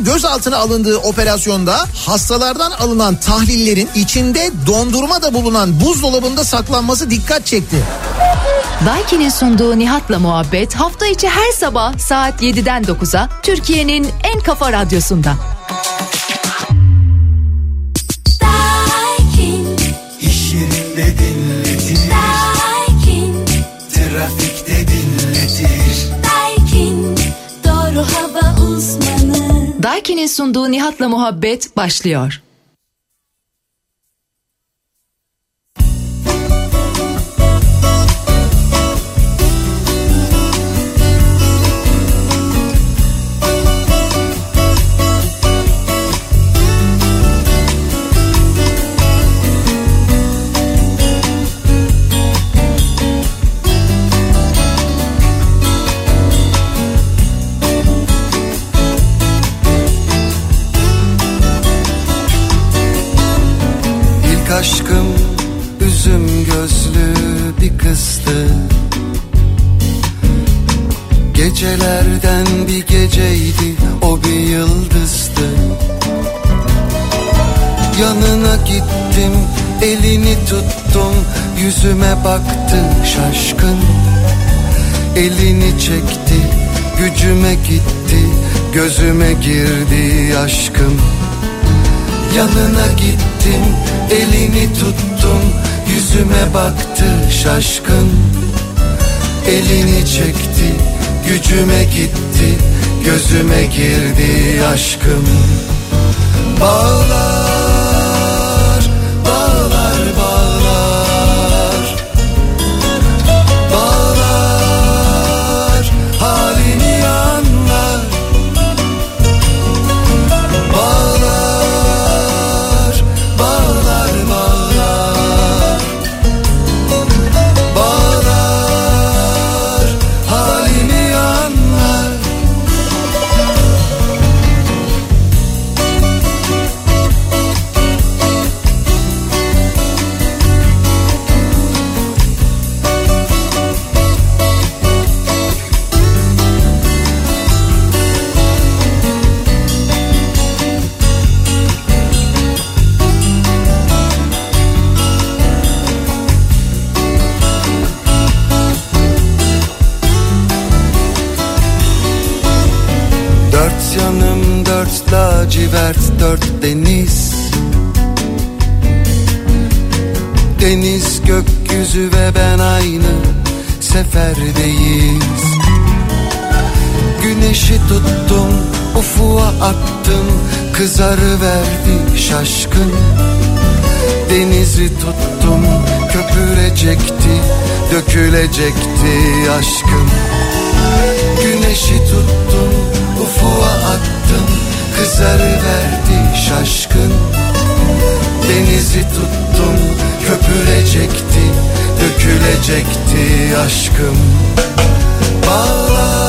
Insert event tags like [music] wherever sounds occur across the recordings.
gözaltına alındığı operasyonda hastalardan alınan tahlillerin içinde dondurma da bulunan buzdolabında saklanması dikkat çekti. Daiki'nin sunduğu Nihat'la muhabbet hafta içi her sabah saat 7'den 9'a Türkiye'nin en kafa radyosunda. Daikin, İş yerinde dinletir, Daiki'nin sunduğu Nihat'la muhabbet başlıyor. Aşkım üzüm gözlü bir kızdı. Gecelerden bir geceydi o bir yıldızdı. Yanına gittim elini tuttum yüzüme baktı şaşkın. Elini çekti gücüme gitti gözüme girdi aşkım Yanına gittim elini tuttum yüzüme baktı şaşkın. Elini çekti gücüme gitti gözüme girdi aşkım Bağlar dökülecekti aşkım. Güneşi tuttum ufuğa attım kızarı verdi şaşkın. Denizi tuttum köpürecekti dökülecekti aşkım. Bağlar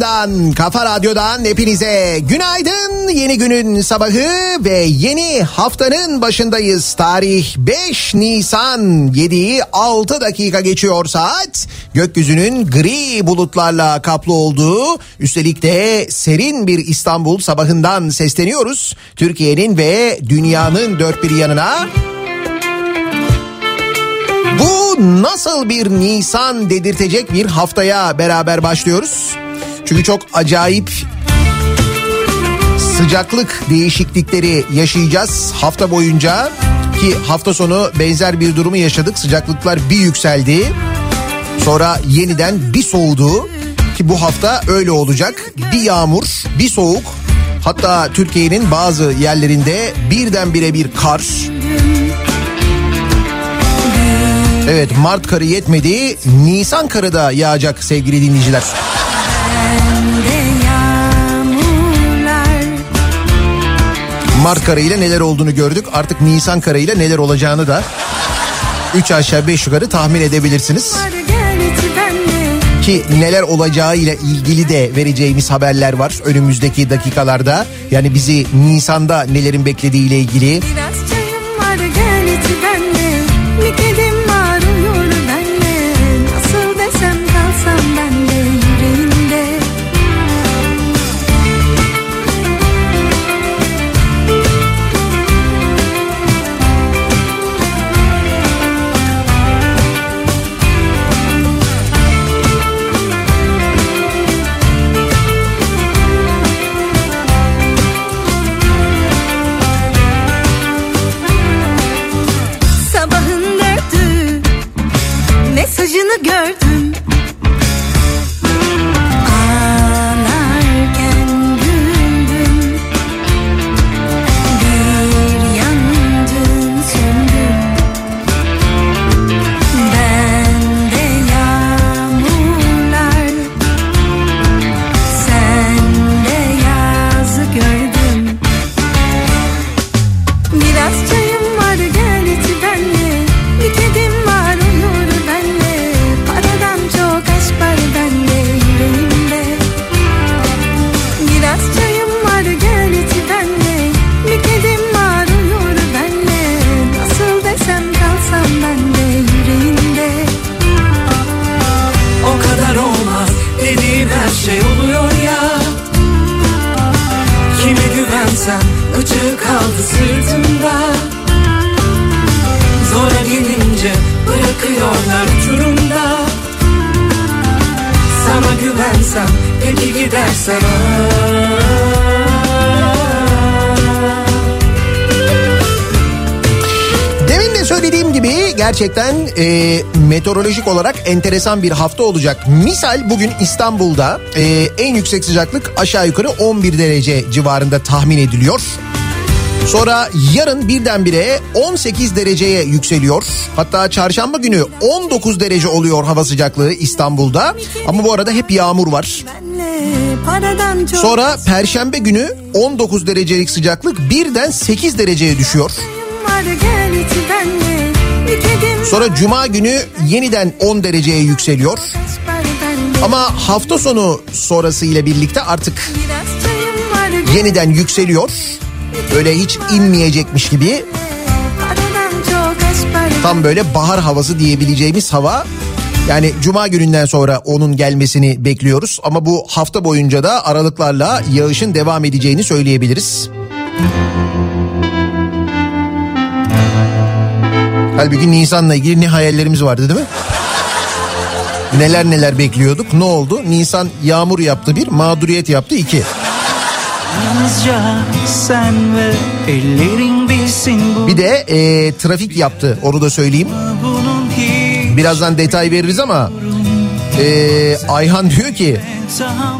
Kafa Radyosu'ndan, Kafa Radyo'dan hepinize günaydın. Yeni günün sabahı ve yeni haftanın başındayız. Tarih 5 Nisan 7'yi 6 dakika geçiyor saat. Gökyüzünün gri bulutlarla kaplı olduğu, üstelik de serin bir İstanbul sabahından sesleniyoruz. Türkiye'nin ve dünyanın dört bir yanına. Bu nasıl bir Nisan dedirtecek bir haftaya beraber başlıyoruz. Çünkü çok acayip sıcaklık değişiklikleri yaşayacağız hafta boyunca ki hafta sonu benzer bir durumu yaşadık. Sıcaklıklar bir yükseldi. Sonra yeniden bir soğudu ki bu hafta öyle olacak. Bir yağmur, bir soğuk. Hatta Türkiye'nin bazı yerlerinde birdenbire bir kar. Evet Mart karı yetmedi. Nisan karı da yağacak sevgili dinleyiciler. Mart karı ile neler olduğunu gördük. Artık Nisan karı ile neler olacağını da 3 aşağı 5 yukarı tahmin edebilirsiniz. Ki neler olacağı ile ilgili de vereceğimiz haberler var önümüzdeki dakikalarda. Yani bizi Nisan'da nelerin beklediği ile ilgili. Gerçekten e, meteorolojik olarak enteresan bir hafta olacak. Misal bugün İstanbul'da e, en yüksek sıcaklık aşağı yukarı 11 derece civarında tahmin ediliyor. Sonra yarın birdenbire 18 dereceye yükseliyor. Hatta çarşamba günü 19 derece oluyor hava sıcaklığı İstanbul'da. Ama bu arada hep yağmur var. Sonra perşembe günü 19 derecelik sıcaklık birden 8 dereceye düşüyor. gel içi benle Sonra cuma günü yeniden 10 dereceye yükseliyor. Ama hafta sonu sonrası ile birlikte artık yeniden yükseliyor. Böyle hiç inmeyecekmiş gibi tam böyle bahar havası diyebileceğimiz hava. Yani cuma gününden sonra onun gelmesini bekliyoruz ama bu hafta boyunca da aralıklarla yağışın devam edeceğini söyleyebiliriz. Halbuki Nisan'la ilgili ne hayallerimiz vardı değil mi? Neler neler bekliyorduk. Ne oldu? Nisan yağmur yaptı bir, mağduriyet yaptı iki. Bir de e, trafik yaptı onu da söyleyeyim. Birazdan detay veririz ama e, Ayhan diyor ki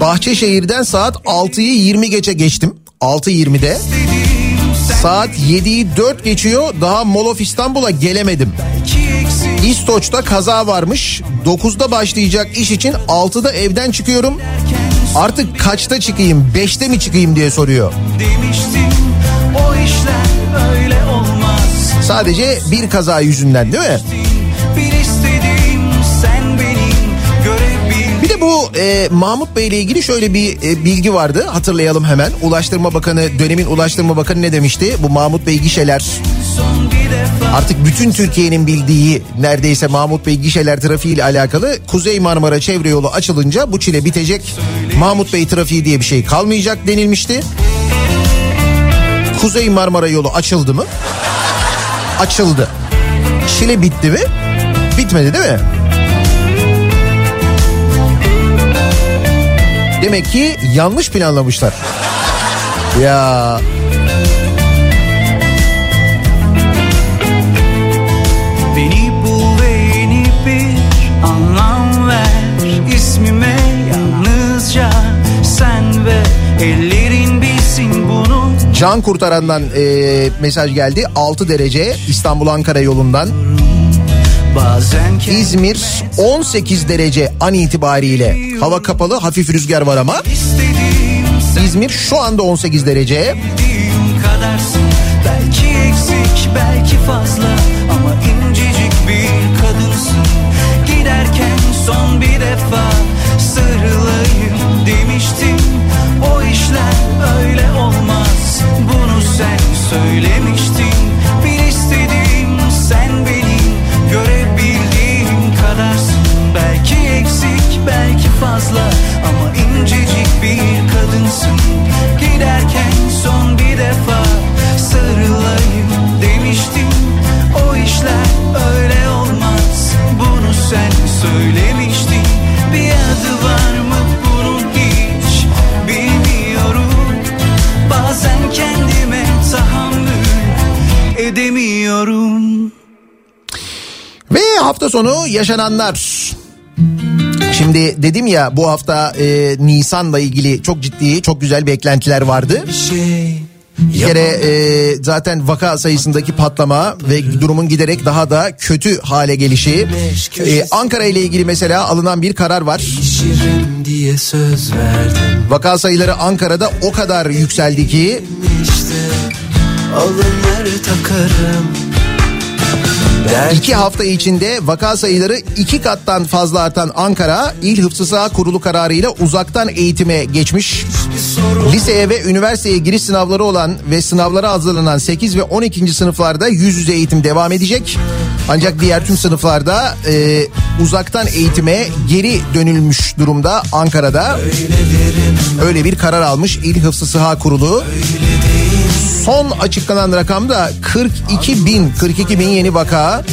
Bahçeşehir'den saat 6'yı 20 geçe geçtim. 6.20'de. Saat 7'yi 4 geçiyor. Daha Mall of İstanbul'a gelemedim. İstoç'ta kaza varmış. 9'da başlayacak iş için 6'da evden çıkıyorum. Artık kaçta çıkayım? 5'te mi çıkayım diye soruyor. demiştim o işler öyle olmaz Sadece bir kaza yüzünden değil mi? De bu e, Mahmut Bey ile ilgili şöyle bir e, bilgi vardı. Hatırlayalım hemen. Ulaştırma Bakanı, dönemin Ulaştırma Bakanı ne demişti? Bu Mahmut Bey gişeler artık bütün Türkiye'nin bildiği neredeyse Mahmut Bey gişeler trafiği ile alakalı Kuzey Marmara çevre yolu açılınca bu çile bitecek. Mahmut Bey trafiği diye bir şey kalmayacak denilmişti. Kuzey Marmara yolu açıldı mı? Açıldı. Çile bitti mi? Bitmedi değil mi? Demek ki yanlış planlamışlar. Ya Beni bul ve yeni bir anlam ver ismime yalnızca sen ve ellerin bilsin bunu Can Kurtaran'dan e, mesaj geldi. 6 derece İstanbul Ankara yolundan. İzmir 18 derece an itibariyle. Hava kapalı hafif rüzgar var ama. İzmir şu anda 18 derece. belki eksik belki fazla ama incecik bir kadınsın giderken son bir defa fazla. Ama incecik bir kadınsın. Giderken son bir defa sarılayım demiştim. O işler öyle olmaz. Bunu sen söylemiştin. Bir adı var mı bunun hiç bilmiyorum. Bazen kendime tahammül edemiyorum. Ve hafta sonu yaşananlar. Şimdi dedim ya bu hafta e, Nisan'la ilgili çok ciddi çok güzel beklentiler vardı. Bir kere e, zaten vaka sayısındaki patlama ve durumun giderek daha da kötü hale gelişi. E, Ankara ile ilgili mesela alınan bir karar var. Şirin diye söz verdim Vaka sayıları Ankara'da o kadar yükseldi ki Alınları takarım Der iki hafta içinde vaka sayıları iki kattan fazla artan Ankara İl Hıfzı Sıha Kurulu kararıyla uzaktan eğitime geçmiş. Liseye ve üniversiteye giriş sınavları olan ve sınavlara hazırlanan 8 ve 12. sınıflarda yüz yüze eğitim devam edecek. Ancak diğer tüm sınıflarda e, uzaktan eğitime geri dönülmüş durumda Ankara'da. Öyle bir karar almış İl Hıfzı Sıha Kurulu. Son açıklanan rakam da 42 bin, 42 bin yeni vaka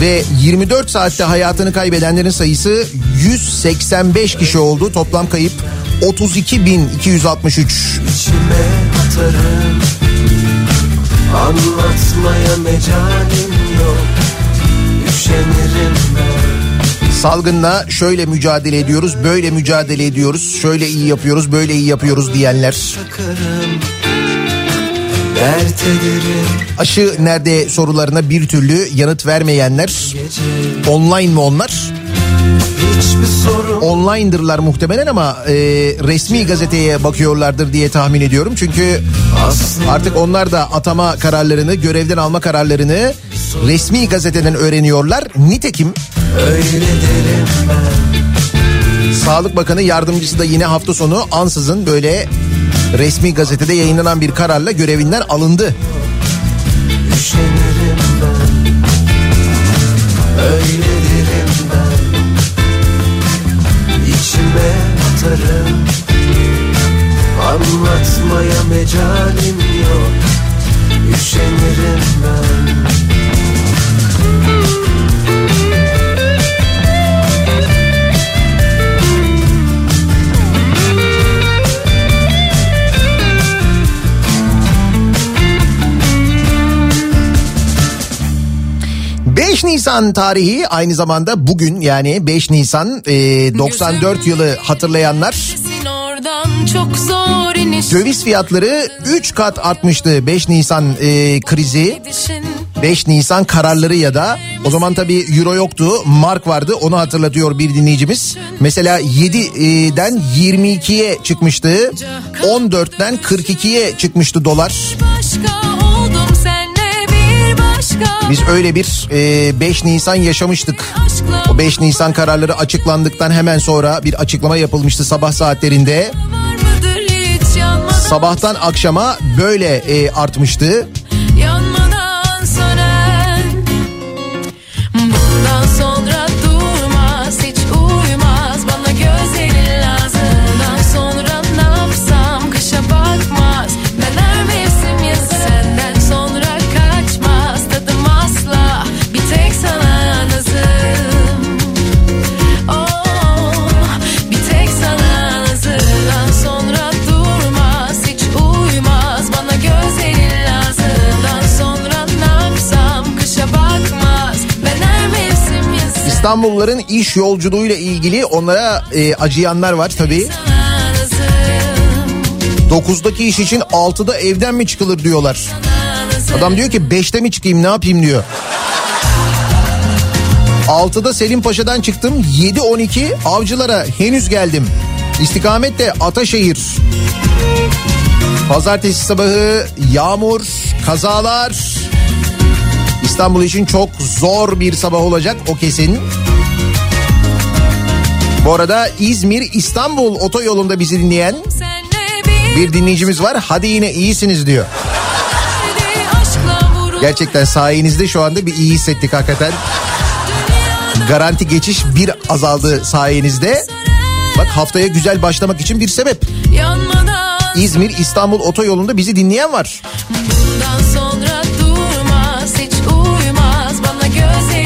ve 24 saatte hayatını kaybedenlerin sayısı 185 kişi oldu. Toplam kayıp 32 bin 263. içime atarım Anlatmaya mecalim yok Üşenirim ben Salgınla şöyle mücadele ediyoruz, böyle mücadele ediyoruz, şöyle iyi yapıyoruz, böyle iyi yapıyoruz diyenler. Takarım Dert ederim Aşı nerede sorularına bir türlü yanıt vermeyenler. gece Online mi onlar? Online'dırlar muhtemelen ama e, resmi gazeteye bakıyorlardır diye tahmin ediyorum. Çünkü aslında artık onlar da atama kararlarını, görevden alma kararlarını resmi gazeteden öğreniyorlar. Nitekim Sağlık Bakanı yardımcısı da yine hafta sonu ansızın böyle resmi gazetede yayınlanan bir kararla görevinden alındı. Anlatmaya mecalim yok. Üşenirim ben ...5 Nisan tarihi aynı zamanda bugün yani 5 Nisan e, 94 yılı hatırlayanlar... ...döviz fiyatları 3 kat artmıştı 5 Nisan e, krizi... Gidişin 5 Nisan kararları ya da o zaman tabii euro yoktu mark vardı onu hatırlatıyor bir dinleyicimiz. Mesela 7'den 22'ye çıkmıştı 14'ten 42'ye çıkmıştı dolar. başka Biz öyle bir e, 5 Nisan yaşamıştık. O 5 Nisan kararları açıklandıktan hemen sonra bir açıklama yapılmıştı sabah saatlerinde. Sabahtan akşama böyle e, artmıştı. İstanbulluların iş yolculuğuyla ilgili onlara e, acıyanlar var tabii. sana nazım 9'daki iş için 6'da evden mi çıkılır diyorlar. Adam diyor ki 5'te mi çıkayım ne yapayım diyor. 6'da Selim Paşa'dan çıktım 7-12 avcılara henüz geldim. İstikamet de Ataşehir. Pazartesi sabahı yağmur, kazalar. İstanbul için çok zor bir sabah olacak o kesin. Bu arada İzmir İstanbul otoyolunda bizi dinleyen bir dinleyicimiz var. Hadi yine iyisiniz diyor. Gerçekten sayenizde şu anda bir iyi hissettik hakikaten. Garanti geçiş bir azaldı sayenizde. Bak haftaya güzel başlamak için bir sebep. İzmir İstanbul otoyolunda bizi dinleyen var. Bundan sonra music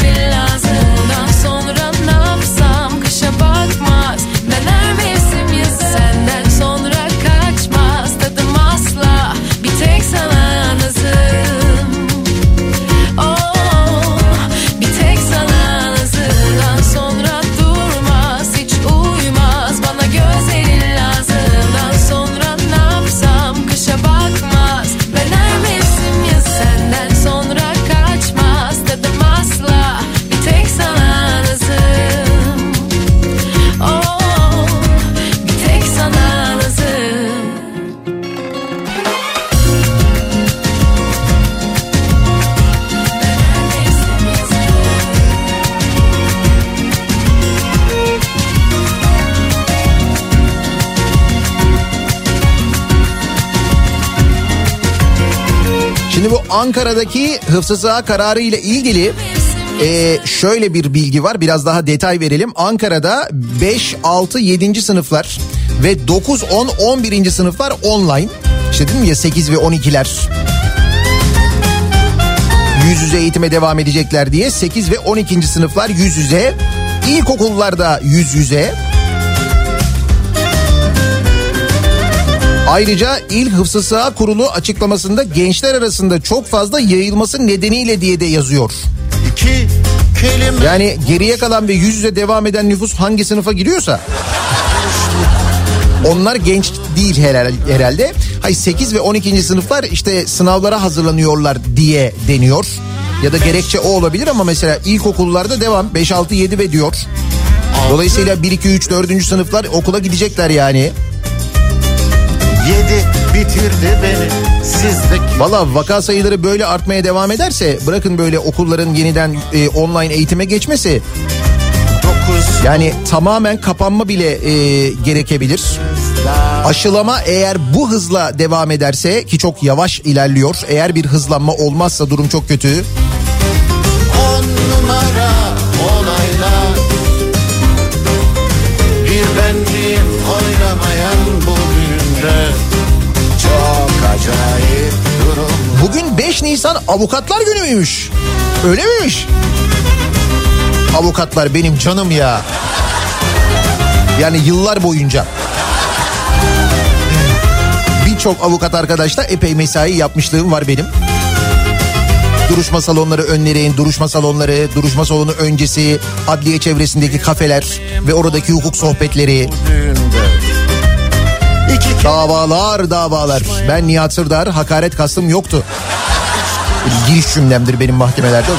Ankara'daki hıfzı saha kararı ile ilgili e, şöyle bir bilgi var. Biraz daha detay verelim. Ankara'da 5, 6, 7. sınıflar ve 9, 10, 11. sınıflar online. İşte dedim ya 8 ve 12'ler yüz yüze eğitime devam edecekler diye 8 ve 12. sınıflar yüz yüze, ilkokullarda yüz yüze. Ayrıca İl Hıfzı Sıha Kurulu açıklamasında gençler arasında çok fazla yayılması nedeniyle diye de yazıyor. Yani geriye kalan ve yüz yüze devam eden nüfus hangi sınıfa giriyorsa onlar genç değil herhal- herhalde. Hay 8 ve 12. sınıflar işte sınavlara hazırlanıyorlar diye deniyor. Ya da gerekçe o olabilir ama mesela ilkokullarda devam 5 6 7 ve diyor. Dolayısıyla 1 2 3 4. sınıflar okula gidecekler yani. Yedi bitirdi beni sizdeki Valla vaka sayıları böyle artmaya devam ederse bırakın böyle okulların yeniden e, online eğitime geçmesi dokuz yani tamamen kapanma bile e, gerekebilir. Aşılama eğer bu hızla devam ederse ki çok yavaş ilerliyor. Eğer bir hızlanma olmazsa durum çok kötü. on numara bugünde Çok acayip durum Bugün 5 Nisan Avukatlar Günü müymüş? Öyle miymiş? Avukatlar benim canım ya. Yani yıllar boyunca. Birçok avukat arkadaşla epey mesai yapmışlığım var benim. Duruşma salonları önlerin, duruşma salonları, duruşma salonu öncesi, adliye çevresindeki kafeler ve oradaki hukuk sohbetleri, davalar davalar. Ben Nihat Sırdar, hakaret kastım yoktu. Giriş cümlemdir benim mahkemelerde.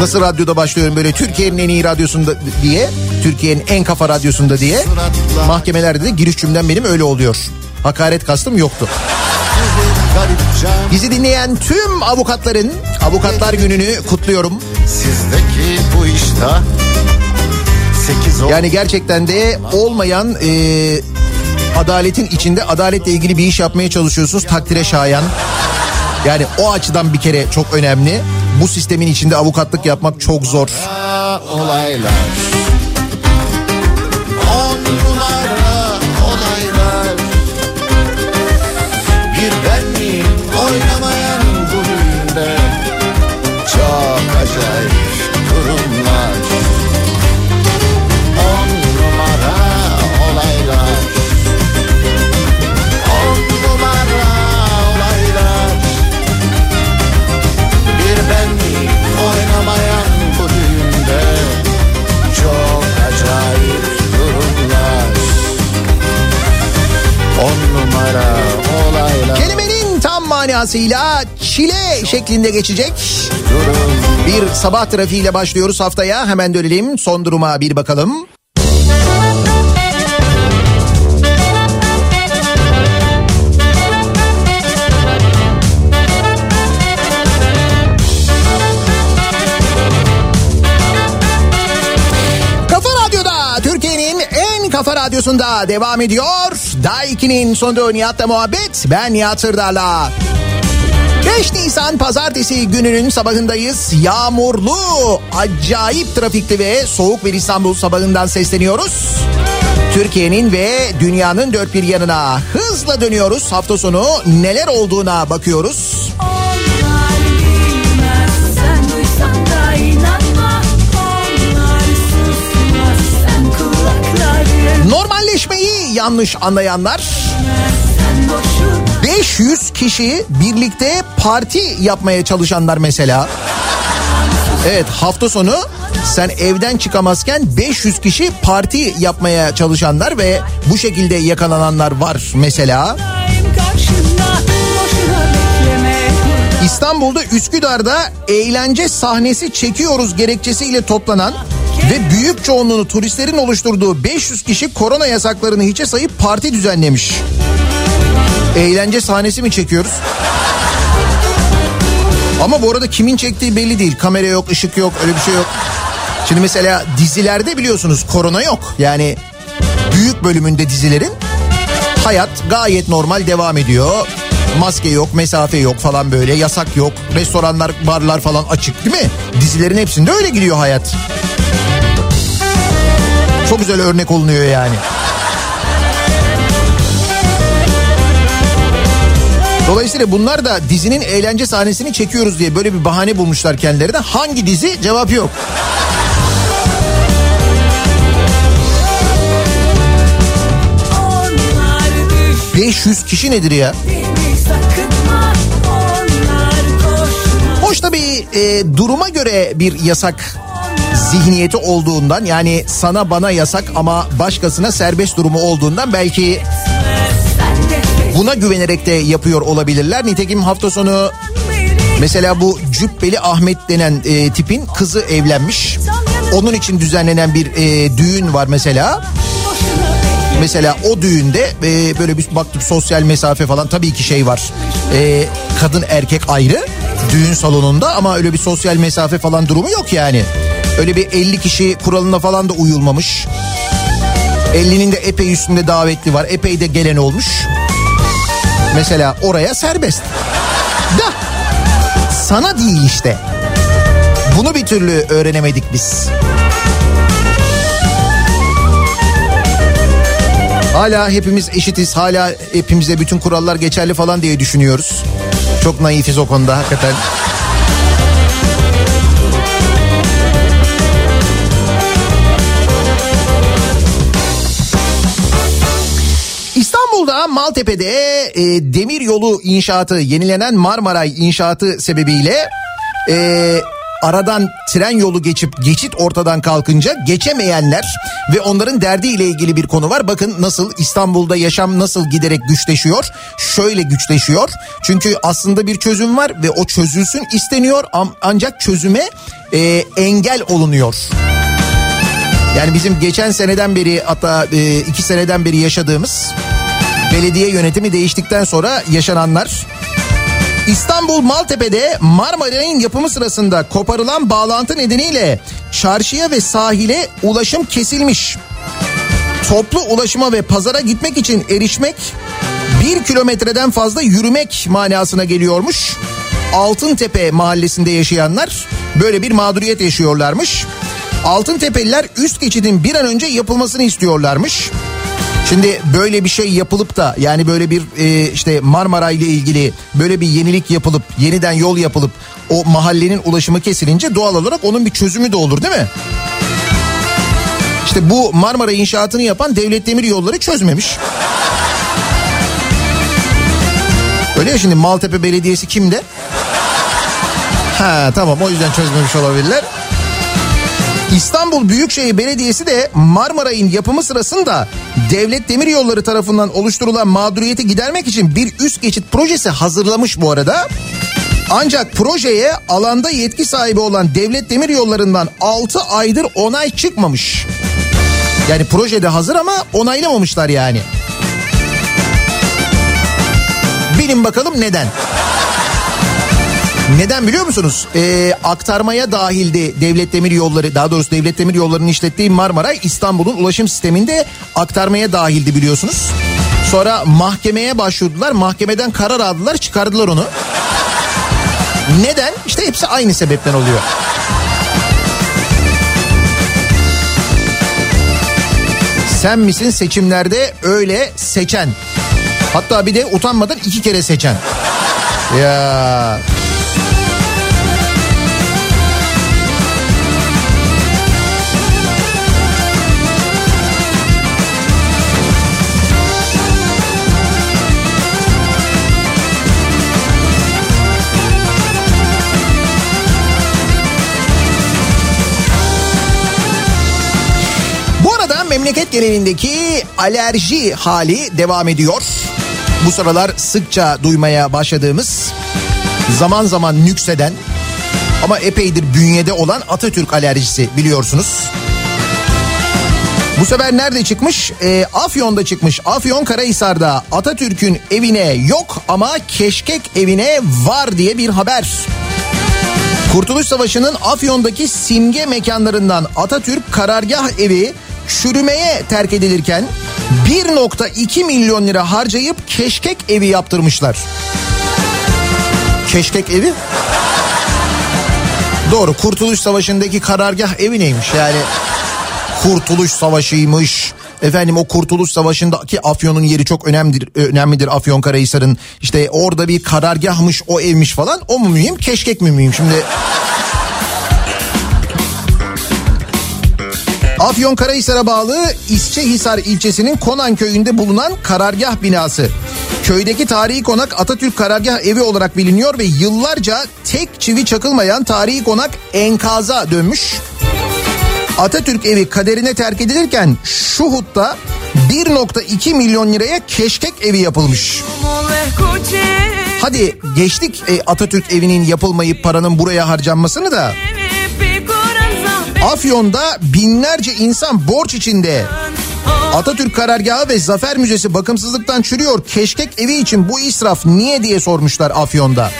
Nasıl radyoda başlıyorum böyle Türkiye'nin en iyi radyosunda diye, Türkiye'nin en kafa radyosunda diye. Mahkemelerde de giriş cümlem benim öyle oluyor. Hakaret kastım yoktu. Bizi dinleyen tüm avukatların avukatlar gününü kutluyorum. Sizdeki bu iştah Yani gerçekten de olmayan e, adaletin içinde adaletle ilgili bir iş yapmaya çalışıyorsunuz takdire şayan. Yani o açıdan bir kere çok önemli. Bu sistemin içinde avukatlık yapmak çok zor. olaylar tam manasıyla çile şeklinde geçecek. Bir sabah trafiğiyle başlıyoruz haftaya. Hemen dönelim son duruma bir bakalım. Kafa radyosunda devam ediyor. Daiki'nin sonunda Nihat'la muhabbet. Ben Nihat Sırdar'la. 5 Nisan pazartesi gününün sabahındayız. Yağmurlu, acayip trafikli ve soğuk bir İstanbul sabahından sesleniyoruz. Türkiye'nin ve dünyanın dört bir yanına hızla dönüyoruz. Hafta sonu neler olduğuna bakıyoruz. Normalleşmeyi yanlış anlayanlar 200 kişiyi birlikte parti yapmaya çalışanlar mesela. Evet hafta sonu sen evden çıkamazken 500 kişi parti yapmaya çalışanlar ve bu şekilde yakalananlar var mesela. İstanbul'da Üsküdar'da eğlence sahnesi çekiyoruz gerekçesiyle toplanan ve büyük çoğunluğunu turistlerin oluşturduğu 500 kişi korona yasaklarını hiçe sayıp parti düzenlemiş. Eğlence sahnesi mi çekiyoruz? Ama bu arada kimin çektiği belli değil. Kamera yok, ışık yok, öyle bir şey yok. Şimdi mesela dizilerde biliyorsunuz korona yok. Yani büyük bölümünde dizilerin hayat gayet normal devam ediyor. Maske yok, mesafe yok falan böyle, yasak yok. Restoranlar, barlar falan açık değil mi? Dizilerin hepsinde öyle gidiyor hayat. Çok güzel örnek olunuyor yani. Dolayısıyla bunlar da dizinin eğlence sahnesini çekiyoruz diye böyle bir bahane bulmuşlar kendilerine. Hangi dizi? Cevap yok. Onlar düş 500 kişi nedir ya? sakınma Hoş tabii e, duruma göre bir yasak zihniyeti olduğundan yani sana bana yasak ama başkasına serbest durumu olduğundan belki de buna güvenerek de yapıyor olabilirler. Nitekim hafta sonu mesela bu Cübbeli Ahmet denen e, tipin kızı evlenmiş. Onun için düzenlenen bir e, düğün var mesela. Mesela o düğünde e, böyle bir baktık sosyal mesafe falan tabii ki şey var. E, kadın erkek ayrı düğün salonunda ama öyle bir sosyal mesafe falan durumu yok yani. Öyle bir 50 kişi kuralına falan da uyulmamış. 50'nin de epey üstünde davetli var. Epey de gelen olmuş. Mesela oraya serbest. Da sana değil işte. Bunu bir türlü öğrenemedik biz. Hala hepimiz eşitiz. Hala hepimize bütün kurallar geçerli falan diye düşünüyoruz. Çok naifiz o konuda hakikaten. İstanbul'da Maltepe'de e, demir yolu inşaatı yenilenen Marmaray inşaatı sebebiyle e, aradan tren yolu geçip geçit ortadan kalkınca geçemeyenler ve onların derdiyle ilgili bir konu var. Bakın nasıl İstanbul'da yaşam nasıl giderek güçleşiyor. Şöyle güçleşiyor. Çünkü aslında bir çözüm var ve o çözülsün isteniyor ancak çözüme e, engel olunuyor. Yani bizim geçen seneden beri hatta e, iki seneden beri yaşadığımız belediye yönetimi değiştikten sonra yaşananlar İstanbul Maltepe'de Marmaray'ın yapımı sırasında koparılan bağlantı nedeniyle çarşıya ve sahile ulaşım kesilmiş. Toplu ulaşıma ve pazara gitmek için erişmek bir kilometreden fazla yürümek manasına geliyormuş. Altıntepe mahallesinde yaşayanlar böyle bir mağduriyet yaşıyorlarmış. Altıntepeliler üst geçidin bir an önce yapılmasını istiyorlarmış. Şimdi böyle bir şey yapılıp da yani böyle bir e, işte Marmara ile ilgili böyle bir yenilik yapılıp yeniden yol yapılıp o mahallenin ulaşımı kesilince doğal olarak onun bir çözümü de olur değil mi? İşte bu Marmara inşaatını yapan Devlet Demir Yolları çözmemiş. Öyle ya şimdi Maltepe Belediyesi kimde? Ha tamam o yüzden çözmemiş olabilirler. İstanbul Büyükşehir Belediyesi de Marmaray'ın yapımı sırasında Devlet Demiryolları tarafından oluşturulan mağduriyeti gidermek için bir üst geçit projesi hazırlamış bu arada. Ancak projeye alanda yetki sahibi olan Devlet Demiryolları'ndan 6 aydır onay çıkmamış. Yani projede hazır ama onaylamamışlar yani. Bilin bakalım neden? Neden biliyor musunuz? Ee, aktarmaya dahildi Devlet Demir Yolları daha doğrusu Devlet Demir Yolları'nın işlettiği Marmaray İstanbul'un ulaşım sisteminde aktarmaya dahildi biliyorsunuz. Sonra mahkemeye başvurdular mahkemeden karar aldılar çıkardılar onu. Neden? İşte hepsi aynı sebepten oluyor. Sen misin seçimlerde öyle seçen? Hatta bir de utanmadan iki kere seçen. Ya memleket genelindeki alerji hali devam ediyor. Bu sıralar sıkça duymaya başladığımız zaman zaman nükseden ama epeydir bünyede olan Atatürk alerjisi biliyorsunuz. Bu sefer nerede çıkmış? Ee, Afyon'da çıkmış. Afyon Karahisar'da Atatürk'ün evine yok ama keşkek evine var diye bir haber. Kurtuluş Savaşı'nın Afyon'daki simge mekanlarından Atatürk karargah evi çürümeye terk edilirken 1.2 milyon lira harcayıp keşkek evi yaptırmışlar. Keşkek evi? Doğru Kurtuluş Savaşı'ndaki karargah evi neymiş yani? Kurtuluş Savaşı'ymış. Efendim o Kurtuluş Savaşı'ndaki Afyon'un yeri çok önemlidir, önemlidir Afyon Karahisar'ın. İşte orada bir karargahmış o evmiş falan. O mu mühim keşkek mi mühim? Şimdi Afyon Karahisar'a bağlı İsçehisar ilçesinin Konan köyünde bulunan karargah binası. Köydeki tarihi konak Atatürk Karargah Evi olarak biliniyor ve yıllarca tek çivi çakılmayan tarihi konak enkaza dönmüş. Atatürk evi kaderine terk edilirken Şuhut'ta 1.2 milyon liraya keşkek evi yapılmış. Hadi geçtik e, Atatürk evinin yapılmayıp paranın buraya harcanmasını da Afyon'da binlerce insan borç içinde. Atatürk Karargahı ve Zafer Müzesi bakımsızlıktan çürüyor. Keşkek evi için bu israf niye diye sormuşlar Afyon'da.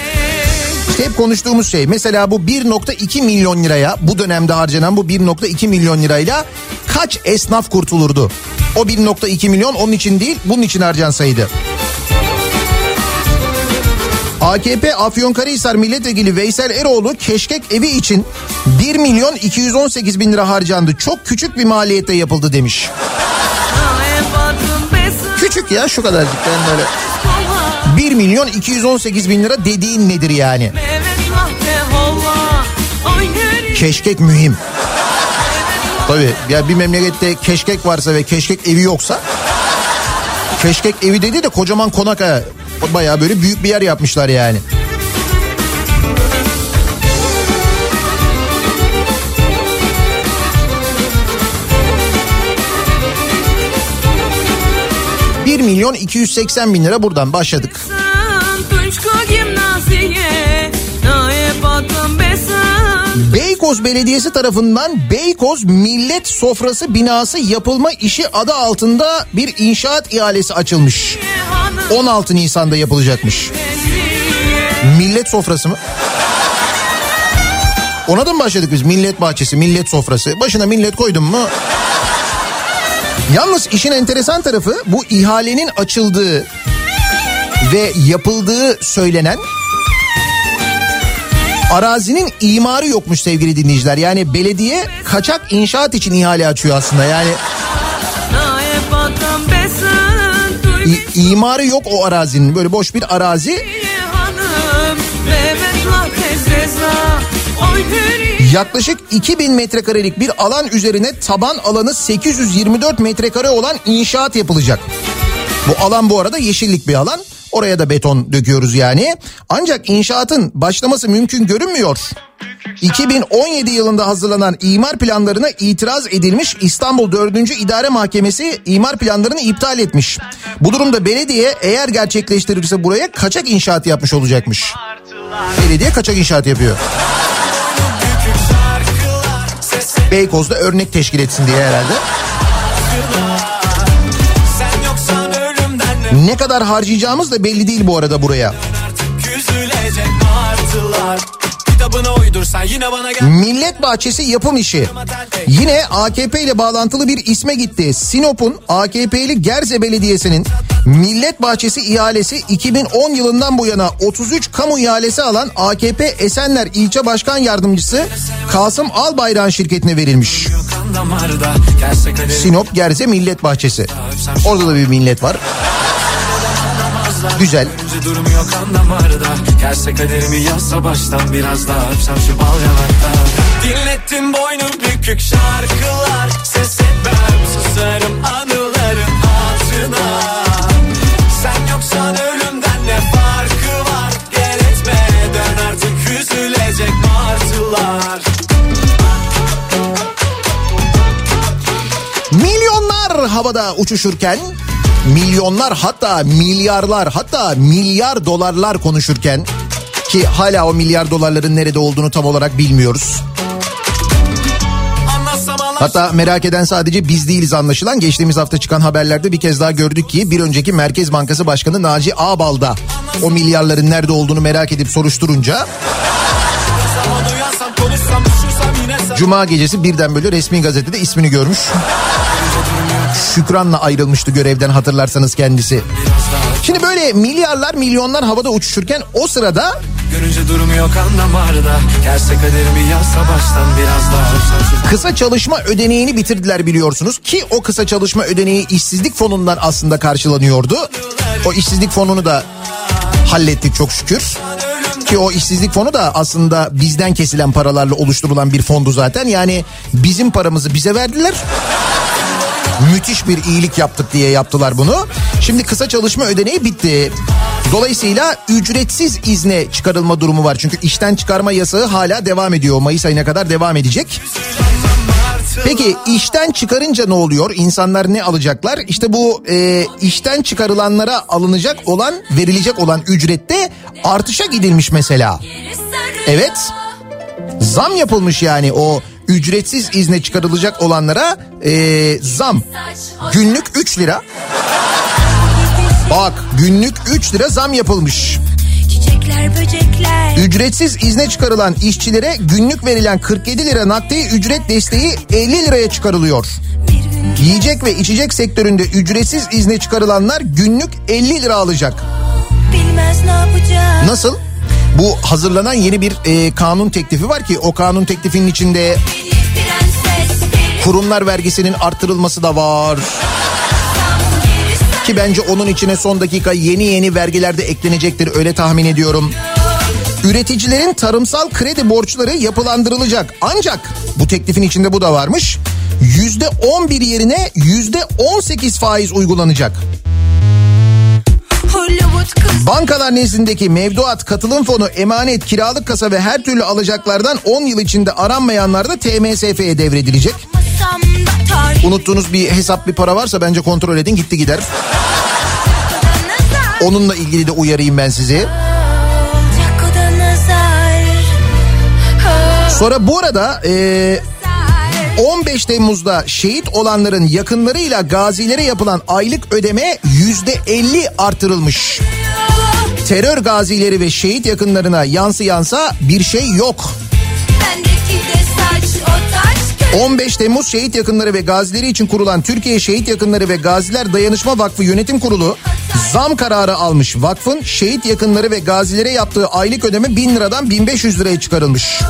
İşte hep konuştuğumuz şey. Mesela bu 1.2 milyon liraya bu dönemde harcanan bu 1.2 milyon lirayla kaç esnaf kurtulurdu? O 1.2 milyon onun için değil bunun için harcansaydı. AKP Afyonkarahisar Milletvekili Veysel Eroğlu keşkek evi için 1 milyon 218 bin lira harcandı. Çok küçük bir maliyette yapıldı demiş. Küçük ya şu kadarcık yani böyle. 1 milyon 218 bin lira dediğin nedir yani? Keşkek mühim. Tabii ya bir memlekette keşkek varsa ve keşkek evi yoksa keşkek evi dedi de kocaman konak ha. Baya böyle büyük bir yer yapmışlar yani. Milyon 280 bin lira buradan başladık. Beykoz Belediyesi tarafından Beykoz Millet Sofrası binası yapılma işi adı altında bir inşaat ihalesi açılmış. 16 Nisan'da yapılacakmış. Millet sofrası mı? Ona da mı başladık biz? Millet bahçesi, millet sofrası. Başına millet koydum mu? Yalnız işin enteresan tarafı bu ihalenin açıldığı ve yapıldığı söylenen arazinin imarı yokmuş sevgili dinleyiciler. Yani belediye kaçak inşaat için ihale açıyor aslında. Yani i- imarı yok o arazinin. Böyle boş bir arazi. Yaklaşık 2000 metrekarelik bir alan üzerine taban alanı 824 metrekare olan inşaat yapılacak. Bu alan bu arada yeşillik bir alan. Oraya da beton döküyoruz yani. Ancak inşaatın başlaması mümkün görünmüyor. 2017 yılında hazırlanan imar planlarına itiraz edilmiş İstanbul 4. İdare Mahkemesi imar planlarını iptal etmiş. Bu durumda belediye eğer gerçekleştirirse buraya kaçak inşaat yapmış olacakmış. Belediye kaçak inşaat yapıyor. Beykoz'da örnek teşkil etsin diye herhalde. Ne kadar harcayacağımız da belli değil bu arada buraya. Millet Bahçesi yapım işi. Yine AKP ile bağlantılı bir isme gitti. Sinop'un AKP'li Gerze Belediyesi'nin Millet Bahçesi ihalesi 2010 yılından bu yana 33 kamu ihalesi alan AKP Esenler İlçe Başkan Yardımcısı Kasım Albayrak'ın şirketine verilmiş. Sinop Gerze Millet Bahçesi. Orada da bir millet var. Güzel. Dinlettim boynu bükük şarkılar. Ses etmem susarım anıların hatırına. Sen yoksan ölümden ne farkı var? Gel etme dön artık üzülecek martılar. Milyonlar havada uçuşurken milyonlar hatta milyarlar hatta milyar dolarlar konuşurken ki hala o milyar dolarların nerede olduğunu tam olarak bilmiyoruz. Hatta merak eden sadece biz değiliz anlaşılan. Geçtiğimiz hafta çıkan haberlerde bir kez daha gördük ki bir önceki Merkez Bankası Başkanı Naci Ağbal'da o milyarların nerede olduğunu merak edip soruşturunca Cuma gecesi birden böyle resmi gazetede ismini görmüş. Şükran'la ayrılmıştı görevden hatırlarsanız kendisi. Şimdi böyle milyarlar milyonlar havada uçuşurken o sırada Görünce durmuyor kan damarda Gelse kaderimi yazsa baştan biraz daha kısa çalışma ödeneğini bitirdiler biliyorsunuz ki o kısa çalışma ödeneği işsizlik fonundan aslında karşılanıyordu. O işsizlik fonunu da hallettik çok şükür. Ki o işsizlik fonu da aslında bizden kesilen paralarla oluşturulan bir fondu zaten. Yani bizim paramızı bize verdiler. Müthiş bir iyilik yaptık diye yaptılar bunu. Şimdi kısa çalışma ödeneği bitti. Dolayısıyla ücretsiz izne çıkarılma durumu var. Çünkü işten çıkarma yasağı hala devam ediyor. Mayıs ayına kadar devam edecek. Peki işten çıkarınca ne oluyor? İnsanlar ne alacaklar? İşte bu e, işten çıkarılanlara alınacak olan, verilecek olan ücrette artışa gidilmiş mesela. Evet. Zam yapılmış yani o ücretsiz izne çıkarılacak olanlara e, zam. Günlük 3 lira. Bak günlük 3 lira zam yapılmış. Ücretsiz izne çıkarılan işçilere günlük verilen 47 lira nakdi ücret desteği 50 liraya çıkarılıyor. Yiyecek ve içecek sektöründe ücretsiz izne çıkarılanlar günlük 50 lira alacak. Nasıl? Bu hazırlanan yeni bir e, kanun teklifi var ki o kanun teklifinin içinde bir kurumlar vergisinin arttırılması da var. Ki bence onun içine son dakika yeni yeni vergiler de eklenecektir öyle tahmin ediyorum. Üreticilerin tarımsal kredi borçları yapılandırılacak. Ancak bu teklifin içinde bu da varmış. Yüzde 11 yerine yüzde 18 faiz uygulanacak. Bankalar nezdindeki mevduat, katılım fonu, emanet, kiralık kasa ve her türlü alacaklardan 10 yıl içinde aranmayanlar da TMSF'ye devredilecek. Unuttuğunuz bir hesap bir para varsa bence kontrol edin gitti gider. Onunla ilgili de uyarayım ben sizi. Sonra bu arada e, 15 Temmuz'da şehit olanların yakınlarıyla gazilere yapılan aylık ödeme yüzde 50 artırılmış. terör gazileri ve şehit yakınlarına yansıyansa bir şey yok. Bendeki de saç o taç köy 15 Temmuz şehit yakınları ve gazileri için kurulan Türkiye Şehit Yakınları ve Gaziler Dayanışma Vakfı Yönetim Kurulu zam kararı almış. Vakfın şehit yakınları ve gazilere yaptığı aylık ödeme 1000 liradan 1500 liraya çıkarılmış.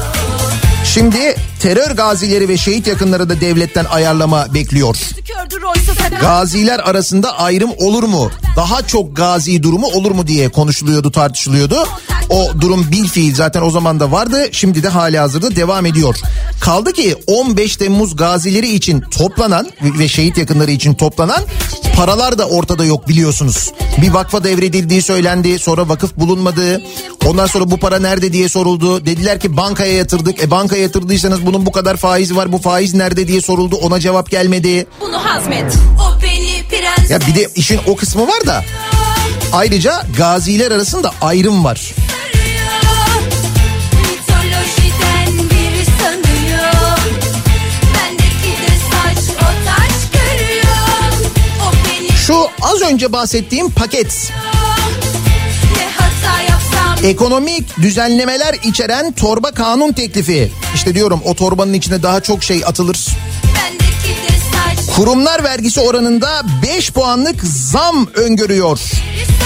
Şimdi terör gazileri ve şehit yakınları da devletten ayarlama bekliyor. Gaziler arasında ayrım olur mu? Daha çok gazi durumu olur mu diye konuşuluyordu, tartışılıyordu. O durum bil fiil zaten o zaman da vardı. Şimdi de hali hazırda devam ediyor. Kaldı ki 15 Temmuz gazileri için toplanan ve şehit yakınları için toplanan paralar da ortada yok biliyorsunuz. Bir vakfa devredildiği söylendi. Sonra vakıf bulunmadı. Ondan sonra bu para nerede diye soruldu. Dediler ki bankaya yatırdık. E bankaya yatırdıysanız bunun bu kadar faizi var. Bu faiz nerede diye soruldu. Ona cevap gelmedi. bunu hazmet O beni prens Ya bir de işin o kısmı var da ayrıca gaziler arasında ayrım var. Şu az önce bahsettiğim paket ekonomik düzenlemeler içeren torba kanun teklifi. İşte diyorum o torbanın içine daha çok şey atılır. Kurumlar vergisi oranında 5 puanlık zam öngörüyor. biri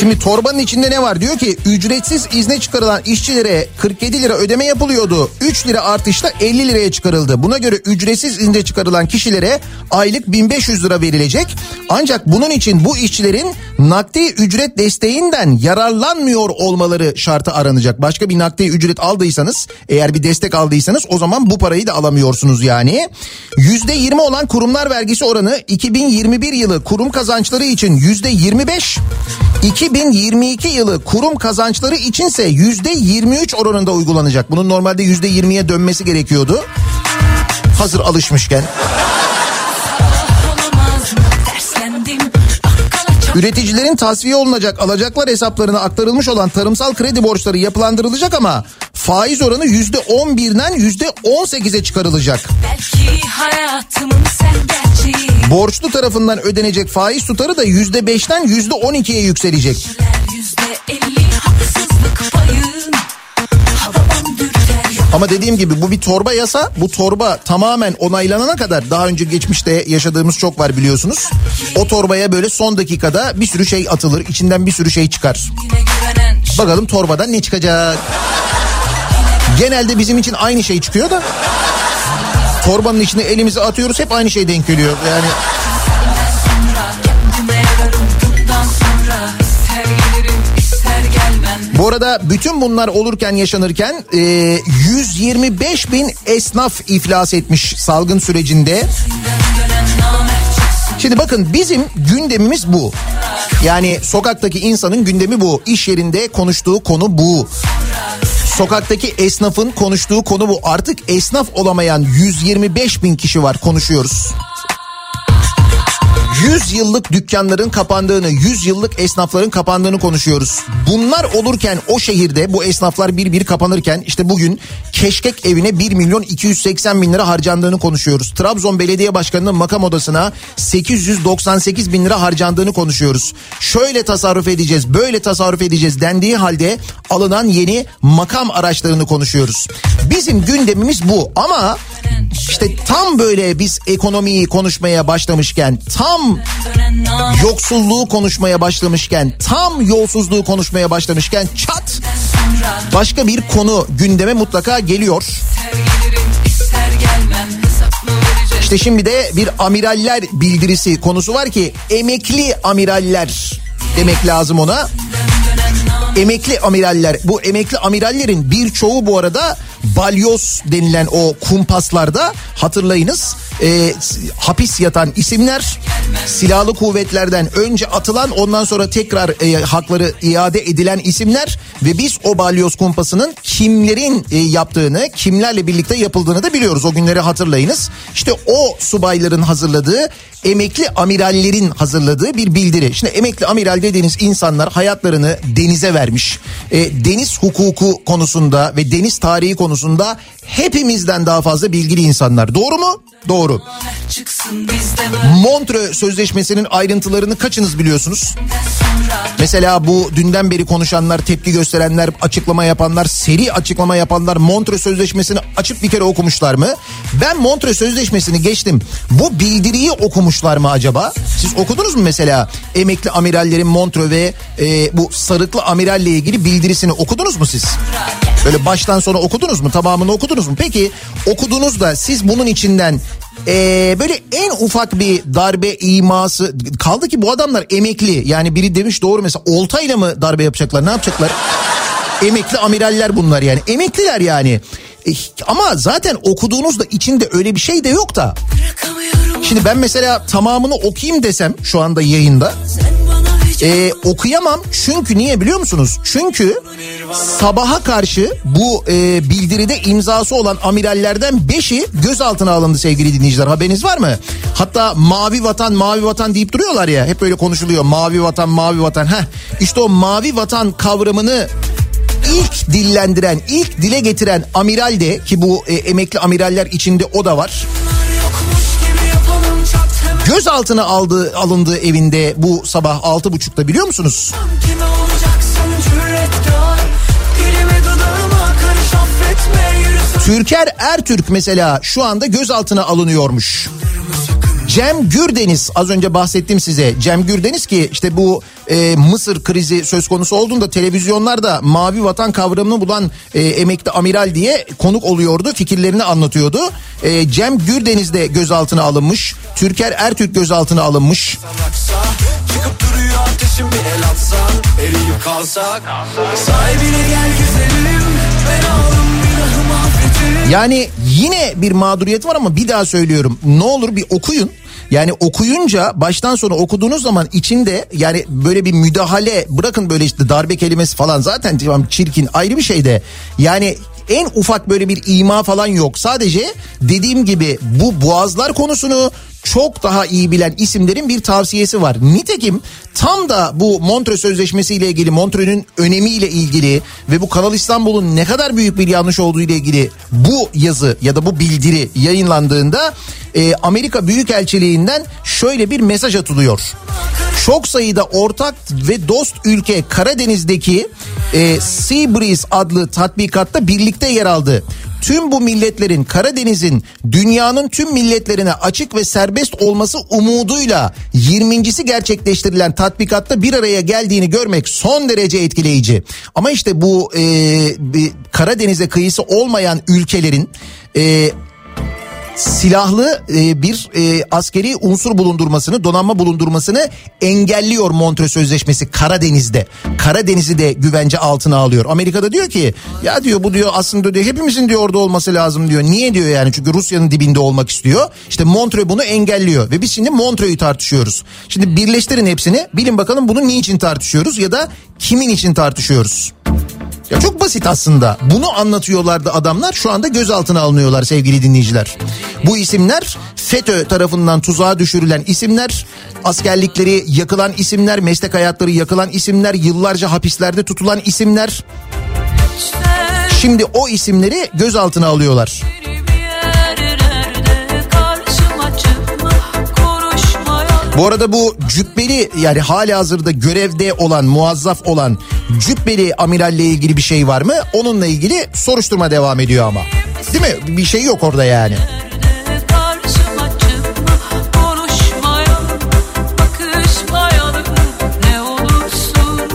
Şimdi torbanın içinde ne var? Diyor ki ücretsiz izne çıkarılan işçilere 47 lira ödeme yapılıyordu. 3 lira artışla 50 liraya çıkarıldı. Buna göre ücretsiz izne çıkarılan kişilere aylık 1500 lira verilecek. Ancak bunun için bu işçilerin nakdi ücret desteğinden yararlanmıyor olmaları şartı aranacak. Başka bir nakdi ücret aldıysanız eğer bir destek aldıysanız o zaman bu parayı da alamıyorsunuz yani. %20 olan kurumlar vergisi oranı 2021 yılı kurum kazançları için %25 2022 yılı kurum kazançları içinse %23 oranında uygulanacak. Bunun normalde %20'ye dönmesi gerekiyordu. Hazır alışmışken. Üreticilerin tasfiye olunacak alacaklar hesaplarına aktarılmış olan tarımsal kredi borçları yapılandırılacak ama faiz oranı %11'den %18'e çıkarılacak. Belki hayatımın sen gerçeği Borçlu tarafından ödenecek faiz tutarı da %5'ten %12'ye yükselecek. Yüzde elli haksızlık Ama dediğim gibi bu bir torba yasa. Bu torba tamamen onaylanana kadar daha önce geçmişte yaşadığımız çok var biliyorsunuz. O torbaya böyle son dakikada bir sürü şey atılır. içinden bir sürü şey çıkar. Bakalım torbadan ne çıkacak? Genelde bizim için aynı şey çıkıyor da. Torbanın içine elimizi atıyoruz hep aynı şey denk geliyor. Yani bu arada bütün bunlar olurken yaşanırken e, 125 bin esnaf iflas etmiş salgın sürecinde. Şimdi bakın bizim gündemimiz bu. Yani sokaktaki insanın gündemi bu. İş yerinde konuştuğu konu bu. Sokaktaki esnafın konuştuğu konu bu. Artık esnaf olamayan 125 bin kişi var konuşuyoruz. 100 yıllık dükkanların kapandığını, 100 yıllık esnafların kapandığını konuşuyoruz. Bunlar olurken o şehirde bu esnaflar bir bir kapanırken işte bugün Keşkek evine 1 milyon 280 bin lira harcandığını konuşuyoruz. Trabzon Belediye Başkanı'nın makam odasına 898 bin lira harcandığını konuşuyoruz. Şöyle tasarruf edeceğiz, böyle tasarruf edeceğiz dendiği halde alınan yeni makam araçlarını konuşuyoruz. Bizim gündemimiz bu ama işte tam böyle biz ekonomiyi konuşmaya başlamışken tam yoksulluğu konuşmaya başlamışken tam yolsuzluğu konuşmaya başlamışken çat başka bir konu gündeme mutlaka geliyor. İşte şimdi de bir amiraller bildirisi konusu var ki emekli amiraller demek lazım ona. Emekli amiraller bu emekli amirallerin birçoğu bu arada balyoz denilen o kumpaslarda hatırlayınız e, hapis yatan isimler silahlı kuvvetlerden önce atılan ondan sonra tekrar e, hakları iade edilen isimler ve biz o balyoz kumpasının kimlerin e, yaptığını, kimlerle birlikte yapıldığını da biliyoruz. O günleri hatırlayınız. İşte o subayların hazırladığı emekli amirallerin hazırladığı bir bildiri. Şimdi emekli amiral dediğiniz insanlar hayatlarını denize vermiş. E, deniz hukuku konusunda ve deniz tarihi konusunda hepimizden daha fazla bilgili insanlar. Doğru mu? Doğru. Montreux Sözleşmesi'nin ayrıntılarını kaçınız biliyorsunuz? Mesela bu dünden beri konuşanlar, tepki gösterenler, açıklama yapanlar, seri açıklama yapanlar Montreux Sözleşmesi'ni açıp bir kere okumuşlar mı? Ben Montreux Sözleşmesi'ni geçtim. Bu bildiriyi okumuşlar mı acaba? Siz okudunuz mu mesela emekli amirallerin Montreux ve e, bu sarıklı amiralle ilgili bildirisini okudunuz mu siz? Böyle baştan sona okudunuz mu? Tamamını okudunuz mu? Peki okudunuz da siz bunun içinden ee, böyle en ufak bir darbe iması kaldı ki bu adamlar emekli. Yani biri demiş doğru mesela oltayla mı darbe yapacaklar ne yapacaklar? Emekli amiraller bunlar yani. Emekliler yani. E, ama zaten okuduğunuzda içinde öyle bir şey de yok da. Şimdi ben mesela tamamını okuyayım desem şu anda yayında e, okuyamam çünkü niye biliyor musunuz? Çünkü sabaha karşı bu e, bildiride imzası olan amirallerden 5'i gözaltına alındı sevgili dinleyiciler haberiniz var mı? Hatta mavi vatan mavi vatan deyip duruyorlar ya hep böyle konuşuluyor mavi vatan mavi vatan. Heh, işte o mavi vatan kavramını ilk dillendiren, ilk dile getiren amiral de ki bu e, emekli amiraller içinde o da var. Gözaltına aldığı alındığı evinde bu sabah altı buçukta biliyor musunuz? Kime olacaksın cüretkar Türker Ertürk mesela şu anda gözaltına alınıyormuş. Cem Gürdeniz az önce bahsettim size. Cem Gürdeniz ki işte bu e, Mısır krizi söz konusu olduğunda televizyonlarda mavi vatan kavramını bulan e, emekli amiral diye konuk oluyordu. Fikirlerini anlatıyordu. E, Cem Gürdeniz de gözaltına alınmış. Türker Ertürk gözaltına alınmış. Çıkıp kalsak Sahibine gel güzelim Ben affetin Yani yine bir mağduriyet var ama bir daha söylüyorum. Ne olur bir okuyun. Yani okuyunca baştan sona okuduğunuz zaman içinde yani böyle bir müdahale bırakın böyle işte darbe kelimesi falan zaten tamam çirkin ayrı bir şey de yani en ufak böyle bir ima falan yok. Sadece dediğim gibi bu boğazlar konusunu çok daha iyi bilen isimlerin bir tavsiyesi var. Nitekim tam da bu Montreux Sözleşmesi ile ilgili Montreux'ün önemiyle ilgili ve bu Kanal İstanbul'un ne kadar büyük bir yanlış olduğu ile ilgili bu yazı ya da bu bildiri yayınlandığında e, Amerika Büyükelçiliğinden şöyle bir mesaj atılıyor. Çok sayıda ortak ve dost ülke Karadeniz'deki e, Sea Breeze adlı tatbikatta birlikte yer aldı. Tüm bu milletlerin Karadeniz'in dünyanın tüm milletlerine açık ve serbest olması umuduyla 20.si gerçekleştirilen tatbikatta bir araya geldiğini görmek son derece etkileyici. Ama işte bu e, Karadeniz'e kıyısı olmayan ülkelerin e, silahlı e, bir e, askeri unsur bulundurmasını, donanma bulundurmasını engelliyor Montreux Sözleşmesi Karadeniz'de. Karadeniz'i de güvence altına alıyor. Amerika'da diyor ki ya diyor bu diyor aslında diyor hepimizin diyor orada olması lazım diyor. Niye diyor yani çünkü Rusya'nın dibinde olmak istiyor. İşte Montreux bunu engelliyor ve biz şimdi Montreux'u tartışıyoruz. Şimdi birleştirin hepsini bilin bakalım bunu niçin tartışıyoruz ya da kimin için tartışıyoruz. Ya çok basit aslında. Bunu anlatıyorlardı adamlar. Şu anda gözaltına alınıyorlar sevgili dinleyiciler. Bu isimler FETÖ tarafından tuzağa düşürülen isimler, askerlikleri yakılan isimler, meslek hayatları yakılan isimler, yıllarca hapislerde tutulan isimler. Şimdi o isimleri gözaltına alıyorlar. Bu arada bu cübbeli yani hali hazırda görevde olan muazzaf olan cübbeli amiralle ilgili bir şey var mı? Onunla ilgili soruşturma devam ediyor ama. Değil mi? Bir şey yok orada yani.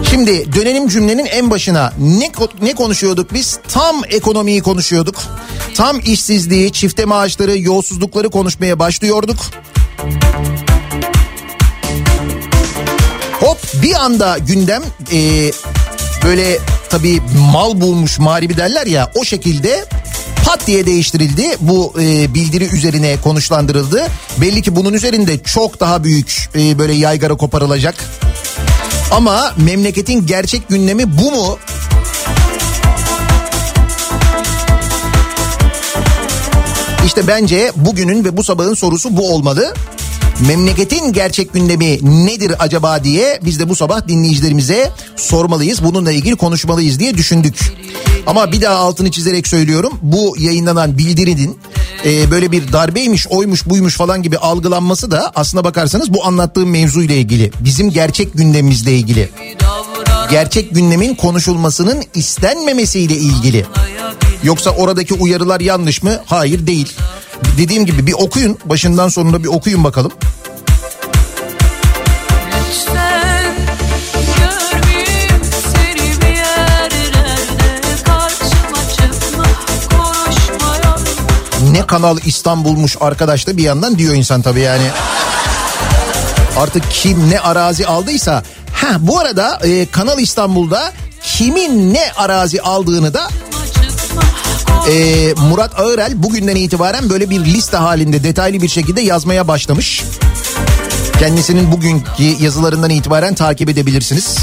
Şimdi dönelim cümlenin en başına. Ne ne konuşuyorduk biz? Tam ekonomiyi konuşuyorduk. Tam işsizliği, çifte maaşları, yolsuzlukları konuşmaya başlıyorduk. Hop bir anda gündem e, böyle tabii mal bulmuş mağribi derler ya o şekilde pat diye değiştirildi. Bu e, bildiri üzerine konuşlandırıldı. Belli ki bunun üzerinde çok daha büyük e, böyle yaygara koparılacak. Ama memleketin gerçek gündemi bu mu? İşte bence bugünün ve bu sabahın sorusu bu olmalı. Memleketin gerçek gündemi nedir acaba diye biz de bu sabah dinleyicilerimize sormalıyız. Bununla ilgili konuşmalıyız diye düşündük. Ama bir daha altını çizerek söylüyorum. Bu yayınlanan bildirinin e, böyle bir darbeymiş, oymuş, buymuş falan gibi algılanması da aslına bakarsanız bu anlattığım mevzuyla ilgili. Bizim gerçek gündemimizle ilgili. Gerçek gündemin konuşulmasının istenmemesiyle ilgili. Yoksa oradaki uyarılar yanlış mı? Hayır değil. Dediğim gibi bir okuyun. Başından sonuna bir okuyun bakalım. Ne kanal İstanbul'muş arkadaş da bir yandan diyor insan tabii yani. Artık kim ne arazi aldıysa. Ha bu arada e, Kanal İstanbul'da kimin ne arazi aldığını da e, Murat Ağırel bugünden itibaren böyle bir liste halinde detaylı bir şekilde yazmaya başlamış. Kendisinin bugünkü yazılarından itibaren takip edebilirsiniz.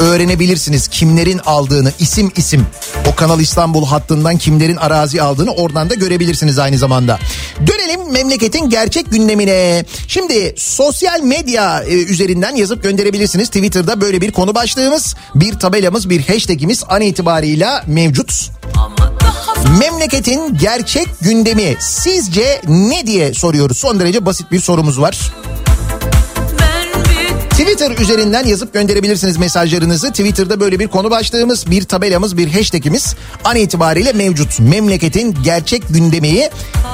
Öğrenebilirsiniz kimlerin aldığını isim isim o Kanal İstanbul hattından kimlerin arazi aldığını oradan da görebilirsiniz aynı zamanda. Dönelim memleketin gerçek gündemine. Şimdi sosyal medya e, üzerinden yazıp gönderebilirsiniz. Twitter'da böyle bir konu başlığımız, bir tabelamız, bir hashtagimiz an itibarıyla mevcut. Memleketin gerçek gündemi sizce ne diye soruyoruz. Son derece basit bir sorumuz var. Twitter üzerinden yazıp gönderebilirsiniz mesajlarınızı. Twitter'da böyle bir konu başlığımız, bir tabelamız, bir hashtagimiz an itibariyle mevcut. Memleketin gerçek gündemi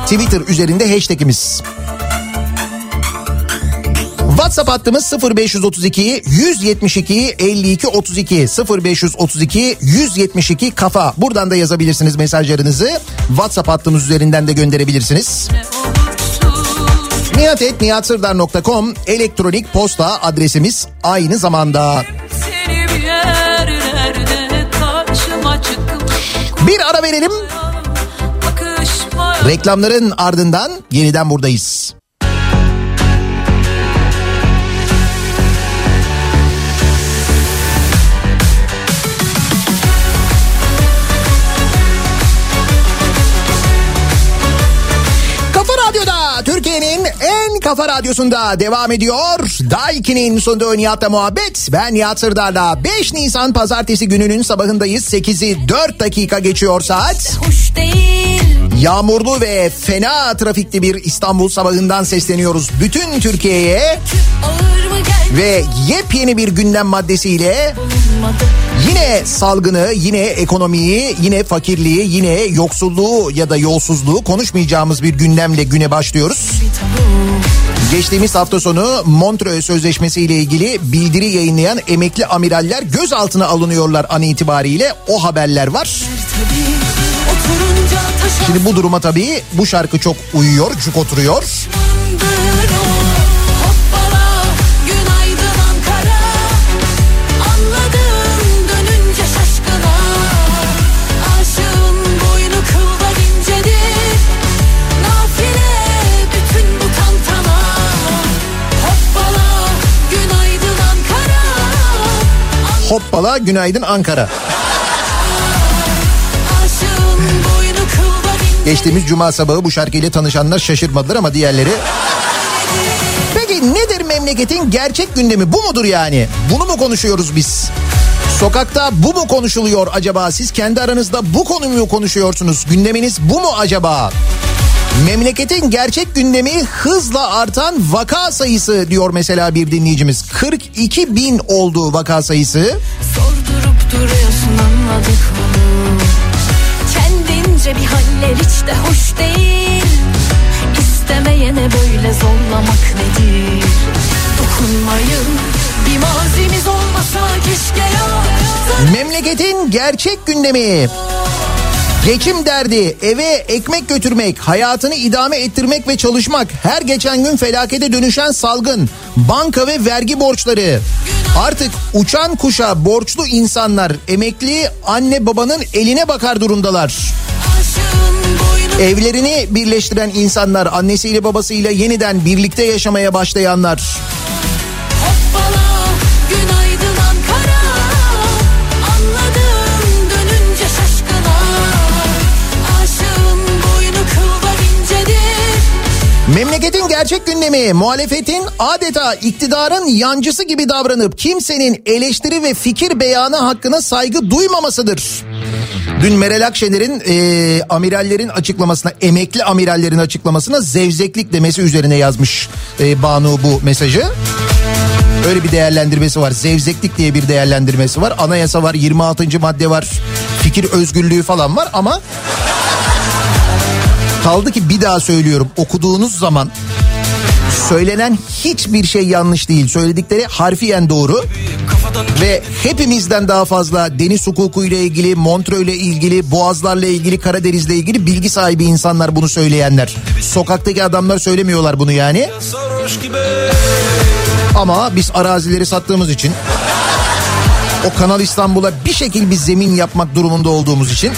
Twitter üzerinde hashtagimiz. WhatsApp hattımız 0532 172 52 32 0532 172 kafa. Buradan da yazabilirsiniz mesajlarınızı. WhatsApp hattımız üzerinden de gönderebilirsiniz. Nihatetnihatsırdar.com elektronik posta adresimiz aynı zamanda. Bir ara verelim. Reklamların ardından yeniden buradayız. Kafa radyosunda devam ediyor. Daiki'nin sunduğu Nihat'la muhabbet. Ben Nihat Sırdar'la 5 Nisan pazartesi gününün sabahındayız. 8'i 4 dakika geçiyor saat. hoş değil Yağmurlu ve fena trafikli bir İstanbul sabahından sesleniyoruz bütün Türkiye'ye ve yepyeni bir gündem maddesiyle bulunmadı yine salgını, yine ekonomiyi, yine fakirliği, yine yoksulluğu ya da yolsuzluğu konuşmayacağımız bir gündemle güne başlıyoruz. Geçtiğimiz hafta sonu Montreux Sözleşmesi ile ilgili bildiri yayınlayan emekli amiraller gözaltına alınıyorlar an itibariyle. O haberler var. Şimdi bu duruma tabii bu şarkı çok uyuyor, cuk oturuyor. Hoppala günaydın Ankara. Geçtiğimiz cuma sabahı bu şarkıyla tanışanlar şaşırmadılar ama diğerleri... Peki nedir memleketin gerçek gündemi? Bu mudur yani? Bunu mu konuşuyoruz biz? Sokakta bu mu konuşuluyor acaba? Siz kendi aranızda bu konuyu mu konuşuyorsunuz? Gündeminiz bu mu acaba? Memleketin gerçek gündemi hızla artan vaka sayısı diyor mesela bir dinleyicimiz. 42 bin oldu vaka sayısı. Sordurup duruyorsun anladık onu Kendince bir haller hiç de hoş değil İstemeyene böyle zorlamak nedir Dokunmayın bir mazimiz olmasa keşke ya Memleketin gerçek gündemi. Geçim derdi, eve ekmek götürmek, hayatını idame ettirmek ve çalışmak, her geçen gün felakete dönüşen salgın, banka ve vergi borçları. Artık uçan kuşa borçlu insanlar emekli anne babanın eline bakar durumdalar. Evlerini birleştiren insanlar, annesiyle babasıyla yeniden birlikte yaşamaya başlayanlar. Memleketin gerçek gündemi muhalefetin adeta iktidarın yancısı gibi davranıp kimsenin eleştiri ve fikir beyanı hakkına saygı duymamasıdır. Dün Meral Akşener'in e, amirallerin açıklamasına, emekli amirallerin açıklamasına zevzeklik demesi üzerine yazmış e, Banu bu mesajı. Öyle bir değerlendirmesi var. Zevzeklik diye bir değerlendirmesi var. Anayasa var, 26. madde var. Fikir özgürlüğü falan var ama kaldı ki bir daha söylüyorum. Okuduğunuz zaman söylenen hiçbir şey yanlış değil. Söyledikleri harfiyen doğru. Ve hepimizden daha fazla deniz hukuku ile ilgili, Montreux ile ilgili, Boğazlarla ilgili, Karadeniz'le ilgili bilgi sahibi insanlar bunu söyleyenler. Sokaktaki adamlar söylemiyorlar bunu yani. Ama biz arazileri sattığımız için o Kanal İstanbul'a bir şekil bir zemin yapmak durumunda olduğumuz için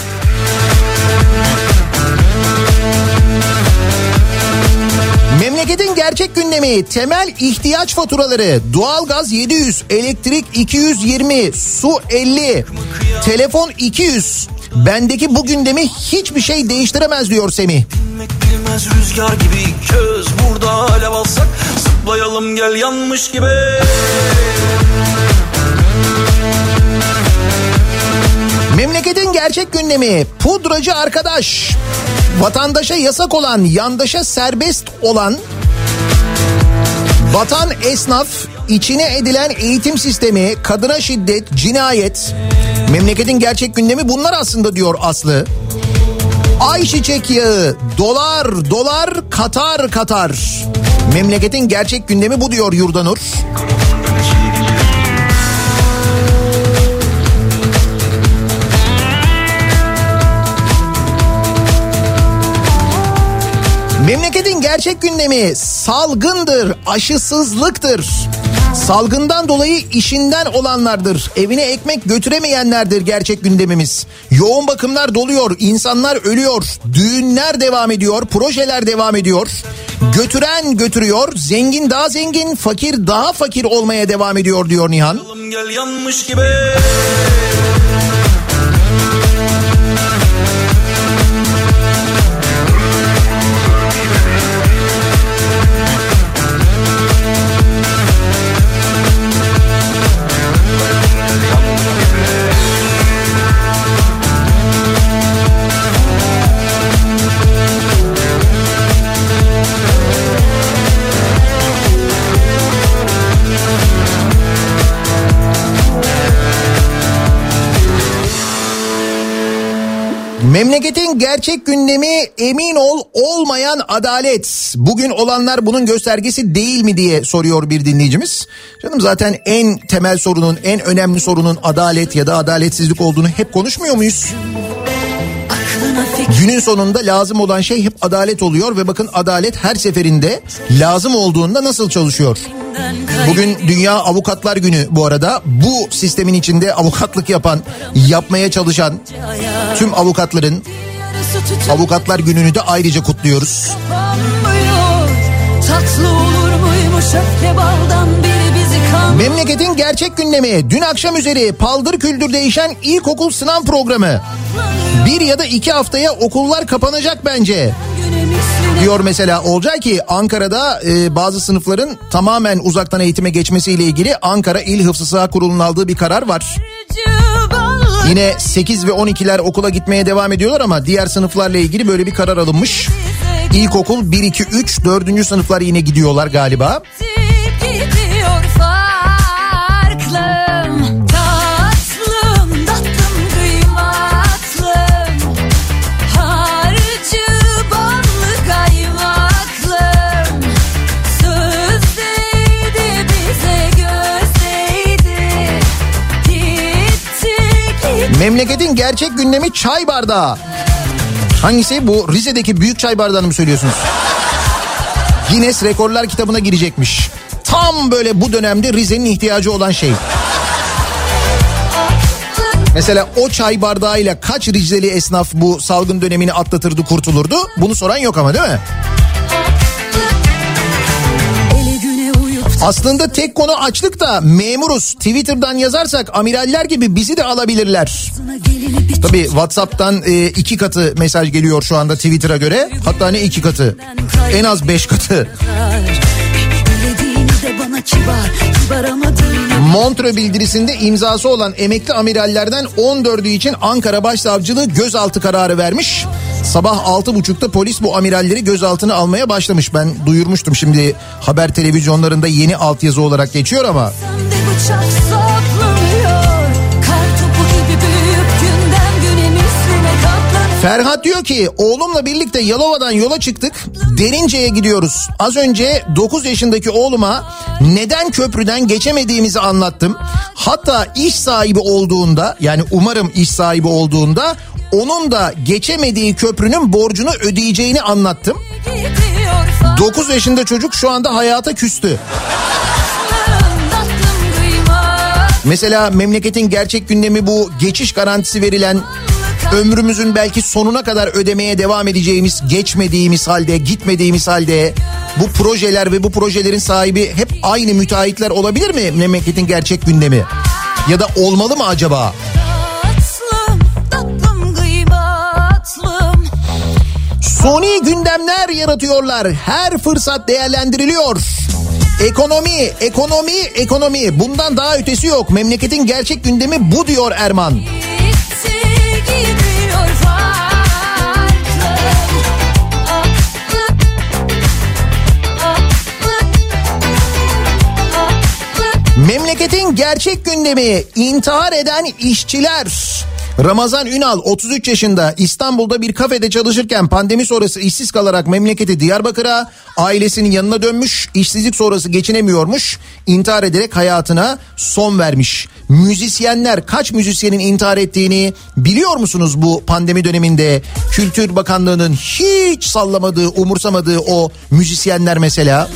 Memleketin gerçek gündemi temel ihtiyaç faturaları doğalgaz 700 elektrik 220 su 50 telefon 200 bendeki bu gündemi hiçbir şey değiştiremez diyor Semih. Bilmez rüzgar gibi köz Burada alev alsak zıplayalım gel yanmış gibi. Memleketin gerçek gündemi pudracı arkadaş vatandaşa yasak olan yandaşa serbest olan Vatan esnaf içine edilen eğitim sistemi, kadına şiddet, cinayet. Memleketin gerçek gündemi bunlar aslında diyor Aslı. Ayçiçek yağı, dolar, dolar, Katar, Katar. Memleketin gerçek gündemi bu diyor Yurdanur. Memleketin gerçek gündemi salgındır, aşısızlıktır. Salgından dolayı işinden olanlardır. Evine ekmek götüremeyenlerdir gerçek gündemimiz. Yoğun bakımlar doluyor, insanlar ölüyor, düğünler devam ediyor, projeler devam ediyor. Götüren götürüyor, zengin daha zengin, fakir daha fakir olmaya devam ediyor diyor Nihan. Gel yanmış gibi Memleketin gerçek gündemi emin ol olmayan adalet. Bugün olanlar bunun göstergesi değil mi diye soruyor bir dinleyicimiz. Canım zaten en temel sorunun, en önemli sorunun adalet ya da adaletsizlik olduğunu hep konuşmuyor muyuz? Günün sonunda lazım olan şey hep adalet oluyor ve bakın adalet her seferinde lazım olduğunda nasıl çalışıyor? Bugün Dünya Avukatlar Günü bu arada. Bu sistemin içinde avukatlık yapan, yapmaya çalışan tüm avukatların Avukatlar Günü'nü de ayrıca kutluyoruz. Memleketin gerçek gündemi dün akşam üzeri paldır küldür değişen ilkokul sınav programı. Bir ya da iki haftaya okullar kapanacak bence. Diyor mesela olacak ki Ankara'da e, bazı sınıfların tamamen uzaktan eğitime geçmesiyle ilgili Ankara İl Hıfzı Sıha Kurulu'nun aldığı bir karar var. Yine 8 ve 12'ler okula gitmeye devam ediyorlar ama diğer sınıflarla ilgili böyle bir karar alınmış. İlkokul 1, 2, 3, 4. sınıflar yine gidiyorlar galiba. gidiyor Memleketin gerçek gündemi çay bardağı. Hangisi? Bu Rize'deki büyük çay bardağını mı söylüyorsunuz? Guinness Rekorlar kitabına girecekmiş. Tam böyle bu dönemde Rize'nin ihtiyacı olan şey. Mesela o çay bardağıyla kaç Ricleli esnaf bu salgın dönemini atlatırdı kurtulurdu? Bunu soran yok ama değil mi? Aslında tek konu açlık da memuruz. Twitter'dan yazarsak amiraller gibi bizi de alabilirler. Tabii WhatsApp'tan e, iki katı mesaj geliyor şu anda Twitter'a göre. Hatta ne iki katı? En az beş katı. Montre bildirisinde imzası olan emekli amirallerden 14'ü için Ankara Başsavcılığı gözaltı kararı vermiş. Sabah 6.30'da polis bu amiralleri gözaltına almaya başlamış. Ben duyurmuştum şimdi haber televizyonlarında yeni altyazı olarak geçiyor ama. Ferhat diyor ki oğlumla birlikte Yalova'dan yola çıktık. Derince'ye gidiyoruz. Az önce 9 yaşındaki oğluma neden köprüden geçemediğimizi anlattım. Hatta iş sahibi olduğunda yani umarım iş sahibi olduğunda onun da geçemediği köprünün borcunu ödeyeceğini anlattım. Gidiyor falan 9 yaşında çocuk şu anda hayata küstü. Mesela memleketin gerçek gündemi bu geçiş garantisi verilen ömrümüzün belki sonuna kadar ödemeye devam edeceğimiz geçmediğimiz halde gitmediğimiz halde bu projeler ve bu projelerin sahibi hep aynı müteahhitler olabilir mi memleketin gerçek gündemi? Ya da olmalı mı acaba? Tatlım Suni gündemler yaratıyorlar. Her fırsat değerlendiriliyor. Ekonomi, ekonomi, ekonomi. Bundan daha ötesi yok. Memleketin gerçek gündemi bu diyor Erman. Memleketin gerçek gündemi intihar eden işçiler. Ramazan Ünal 33 yaşında İstanbul'da bir kafede çalışırken pandemi sonrası işsiz kalarak memleketi Diyarbakır'a ailesinin yanına dönmüş. İşsizlik sonrası geçinemiyormuş. İntihar ederek hayatına son vermiş. Müzisyenler kaç müzisyenin intihar ettiğini biliyor musunuz bu pandemi döneminde? Kültür Bakanlığı'nın hiç sallamadığı, umursamadığı o müzisyenler mesela.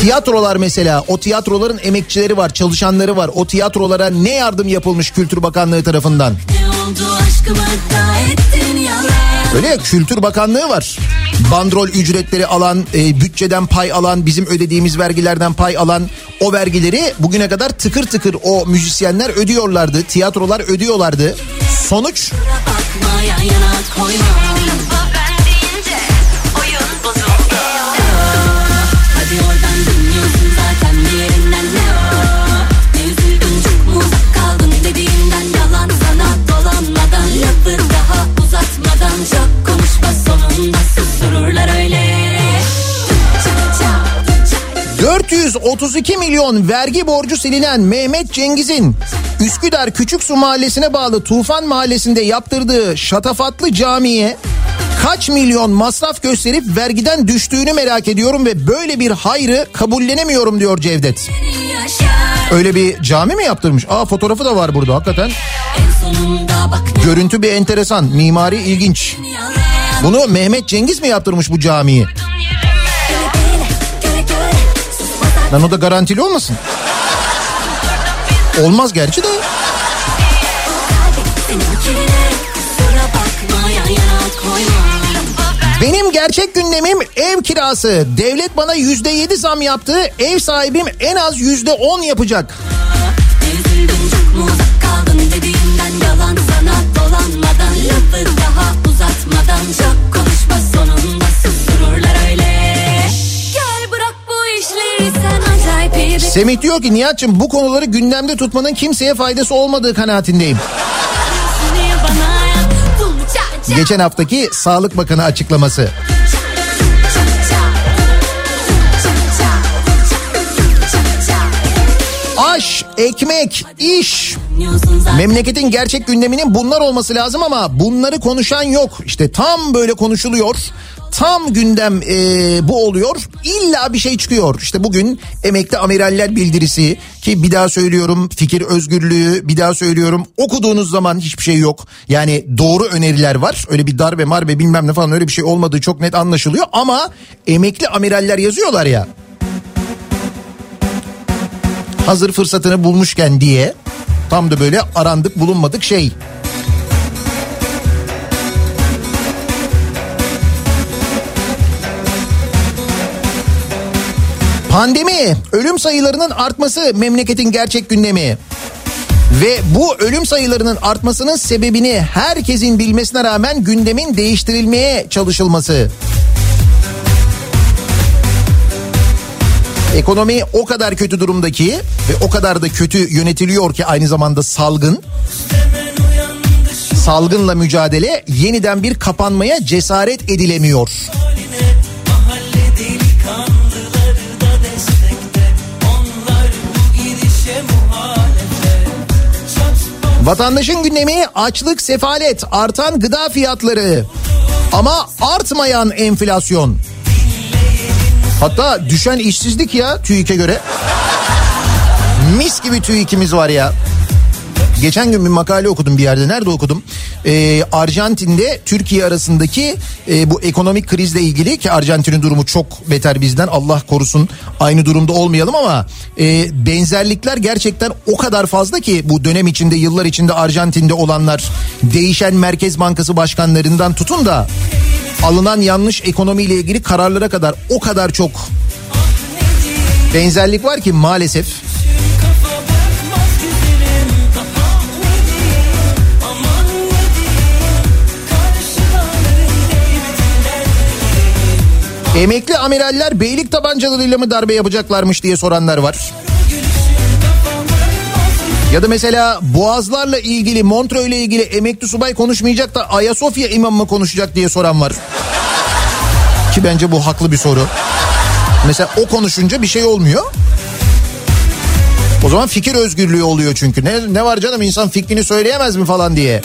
Tiyatrolar mesela o tiyatroların emekçileri var çalışanları var o tiyatrolara ne yardım yapılmış Kültür Bakanlığı tarafından ne oldu aşkımı da ettin yalan öyle ya Kültür Bakanlığı var. Bandrol ücretleri alan e, bütçeden pay alan bizim ödediğimiz vergilerden pay alan o vergileri bugüne kadar tıkır tıkır o müzisyenler ödüyorlardı tiyatrolar ödüyorlardı. Sonuç? Bakma 732 milyon vergi borcu silinen Mehmet Cengiz'in Üsküdar Küçüksu Mahallesi'ne bağlı Tufan Mahallesi'nde yaptırdığı şatafatlı camiye kaç milyon masraf gösterip vergiden düştüğünü merak ediyorum ve böyle bir hayrı kabullenemiyorum diyor Cevdet. Öyle bir cami mi yaptırmış? Aa fotoğrafı da var burada hakikaten. Görüntü bir enteresan, mimari ilginç. Bunu Mehmet Cengiz mi yaptırmış bu camiyi? Lan o da garantili olmasın? Olmaz gerçi de. Benim gerçek gündemim ev kirası. Devlet bana yüzde yedi zam yaptı. Ev sahibim en az yüzde on yapacak. Yalan sana dolanmadan Lafı daha uzatmadan çok Semih diyor ki Nihat'cığım bu konuları gündemde tutmanın kimseye faydası olmadığı kanaatindeyim. Geçen haftaki Sağlık Bakanı açıklaması. Aş, ekmek, iş. Memleketin gerçek gündeminin bunlar olması lazım ama bunları konuşan yok. İşte tam böyle konuşuluyor. Tam gündem e, bu oluyor. İlla bir şey çıkıyor. İşte bugün emekli amiraller bildirisi ki bir daha söylüyorum fikir özgürlüğü bir daha söylüyorum okuduğunuz zaman hiçbir şey yok. Yani doğru öneriler var. Öyle bir darbe marbe bilmem ne falan öyle bir şey olmadığı çok net anlaşılıyor ama emekli amiraller yazıyorlar ya hazır fırsatını bulmuşken diye Tam da böyle arandık bulunmadık şey. Pandemi, ölüm sayılarının artması memleketin gerçek gündemi. Ve bu ölüm sayılarının artmasının sebebini herkesin bilmesine rağmen gündemin değiştirilmeye çalışılması. Ekonomi o kadar kötü durumdaki ve o kadar da kötü yönetiliyor ki aynı zamanda salgın. Salgınla mücadele yeniden bir kapanmaya cesaret edilemiyor. Vatandaşın gündemi açlık, sefalet, artan gıda fiyatları ama artmayan enflasyon. Hatta düşen işsizlik ya TÜİK'e göre. Mis gibi TÜİK'imiz var ya. Geçen gün bir makale okudum bir yerde. Nerede okudum? Ee, Arjantin'de Türkiye arasındaki e, bu ekonomik krizle ilgili ki Arjantin'in durumu çok beter bizden. Allah korusun aynı durumda olmayalım ama e, benzerlikler gerçekten o kadar fazla ki bu dönem içinde yıllar içinde Arjantin'de olanlar değişen Merkez Bankası başkanlarından tutun da alınan yanlış ekonomiyle ilgili kararlara kadar o kadar çok benzerlik var ki maalesef. Emekli amiraller beylik tabancalarıyla mı darbe yapacaklarmış diye soranlar var. Ya da mesela Boğazlarla ilgili, Montreux ile ilgili emekli subay konuşmayacak da Ayasofya imam mı konuşacak diye soran var. Ki bence bu haklı bir soru. Mesela o konuşunca bir şey olmuyor. O zaman fikir özgürlüğü oluyor çünkü. Ne, ne var canım insan fikrini söyleyemez mi falan diye.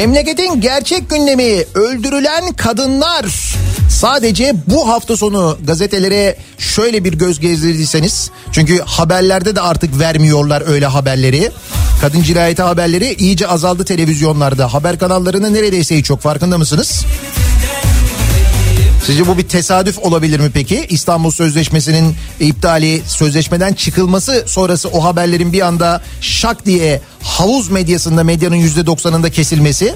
Memleketin gerçek gündemi öldürülen kadınlar. Sadece bu hafta sonu gazetelere şöyle bir göz gezdirdiyseniz çünkü haberlerde de artık vermiyorlar öyle haberleri. Kadın cinayeti haberleri iyice azaldı televizyonlarda. Haber kanallarının neredeyse hiç yok farkında mısınız? Sizce bu bir tesadüf olabilir mi peki? İstanbul Sözleşmesi'nin iptali, sözleşmeden çıkılması sonrası o haberlerin bir anda şak diye havuz medyasında medyanın yüzde doksanında kesilmesi.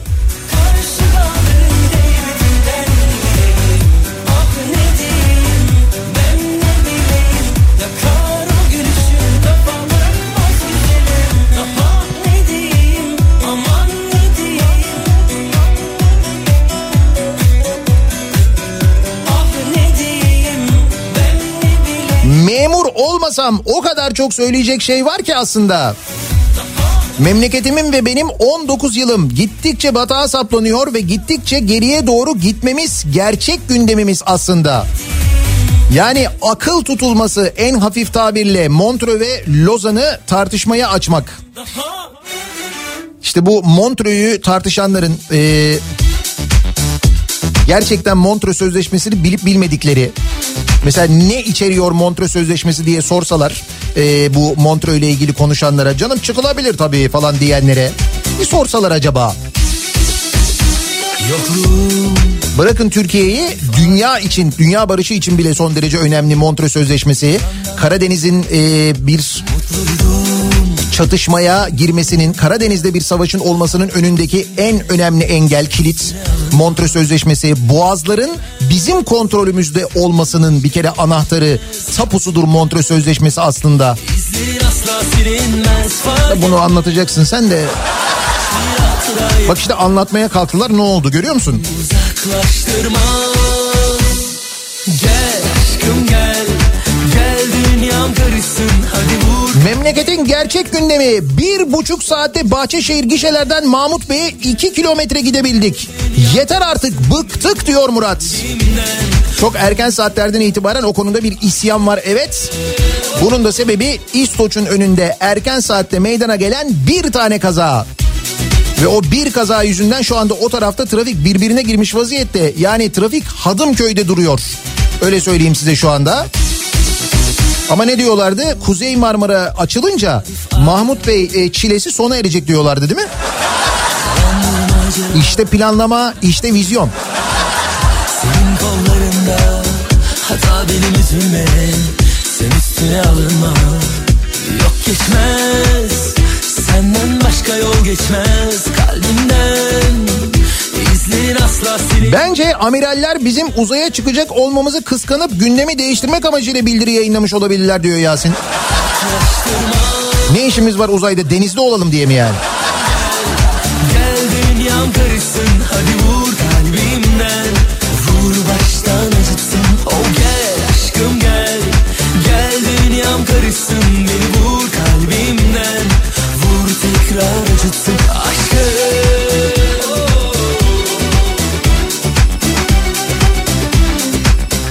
Olmasam o kadar çok söyleyecek şey var ki aslında. Memleketimin ve benim 19 yılım gittikçe batağa saplanıyor ve gittikçe geriye doğru gitmemiz gerçek gündemimiz aslında. Yani akıl tutulması en hafif tabirle Montreux ve Lozan'ı tartışmaya açmak. İşte bu Montreux'u tartışanların e, gerçekten Montreux Sözleşmesi'ni bilip bilmedikleri mesela ne içeriyor Montreux Sözleşmesi diye sorsalar e, bu Montreux ile ilgili konuşanlara canım çıkılabilir tabii falan diyenlere bir sorsalar acaba Bırakın Türkiye'yi dünya için, dünya barışı için bile son derece önemli Montreux Sözleşmesi. Karadeniz'in e, bir çatışmaya girmesinin, Karadeniz'de bir savaşın olmasının önündeki en önemli engel, kilit Montreux Sözleşmesi. Boğazların bizim kontrolümüzde olmasının bir kere anahtarı, tapusudur Montreux Sözleşmesi aslında. Bunu anlatacaksın sen de. Bak işte anlatmaya kalktılar ne oldu görüyor musun? gel Gel Memleketin gerçek gündemi bir buçuk saatte Bahçeşehir gişelerden Mahmut Bey'e iki kilometre gidebildik. Yeter artık bıktık diyor Murat. Çok erken saatlerden itibaren o konuda bir isyan var evet. Bunun da sebebi İstoç'un önünde erken saatte meydana gelen bir tane kaza. Ve o bir kaza yüzünden şu anda o tarafta trafik birbirine girmiş vaziyette. Yani trafik Hadımköy'de duruyor. Öyle söyleyeyim size şu anda. Ama ne diyorlardı? Kuzey Marmara açılınca Mahmut Bey e, çilesi sona erecek diyorlardı değil mi? İşte planlama, işte vizyon. Senin kollarında hata benim üzülme Sen üstüne alınma Yok geçmez Senden başka yol geçmez Kalbimden Bence amiraller bizim uzaya çıkacak olmamızı kıskanıp gündemi değiştirmek amacıyla bildiri yayınlamış olabilirler diyor Yasin. Ne işimiz var uzayda denizde olalım diye mi yani?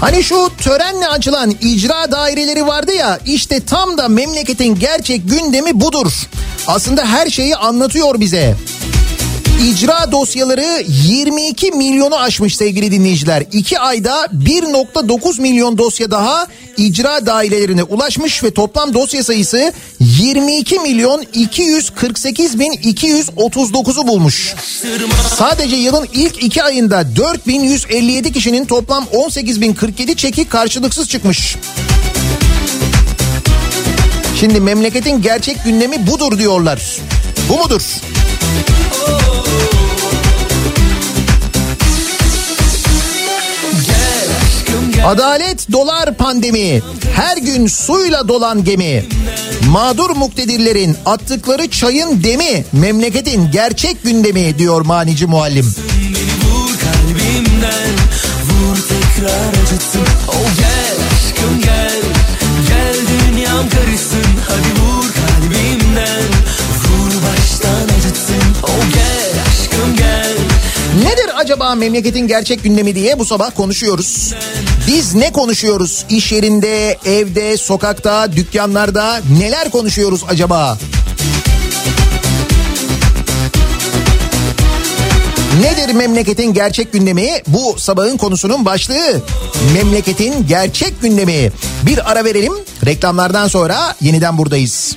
Hani şu törenle açılan icra daireleri vardı ya işte tam da memleketin gerçek gündemi budur. Aslında her şeyi anlatıyor bize. İcra dosyaları 22 milyonu aşmış sevgili dinleyiciler. 2 ayda 1.9 milyon dosya daha icra dairelerine ulaşmış ve toplam dosya sayısı 22 milyon 248 bin 239'u bulmuş. Sadece yılın ilk iki ayında 4157 kişinin toplam 18.047 çeki karşılıksız çıkmış. Şimdi memleketin gerçek gündemi budur diyorlar. Bu mudur? Adalet dolar pandemi. Her gün suyla dolan gemi. Mağdur muktedirlerin attıkları çayın demi. Memleketin gerçek gündemi diyor manici muallim. Beni kalbimden Vur tekrar acıtsın Oh gel acaba memleketin gerçek gündemi diye bu sabah konuşuyoruz. Biz ne konuşuyoruz? İş yerinde, evde, sokakta, dükkanlarda neler konuşuyoruz acaba? Nedir memleketin gerçek gündemi? Bu sabahın konusunun başlığı. Memleketin gerçek gündemi. Bir ara verelim. Reklamlardan sonra yeniden buradayız.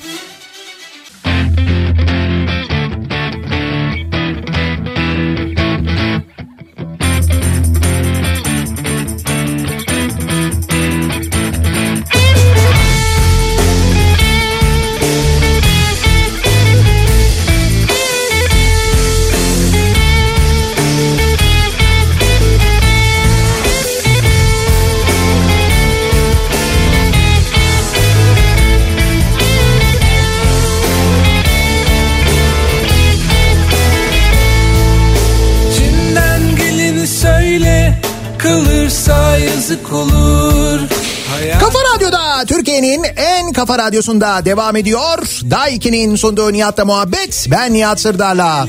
Kafa radyosunda devam ediyor. Daiki'nin sunduğu Nihat'la muhabbet. Ben Nihat Sırdar'la.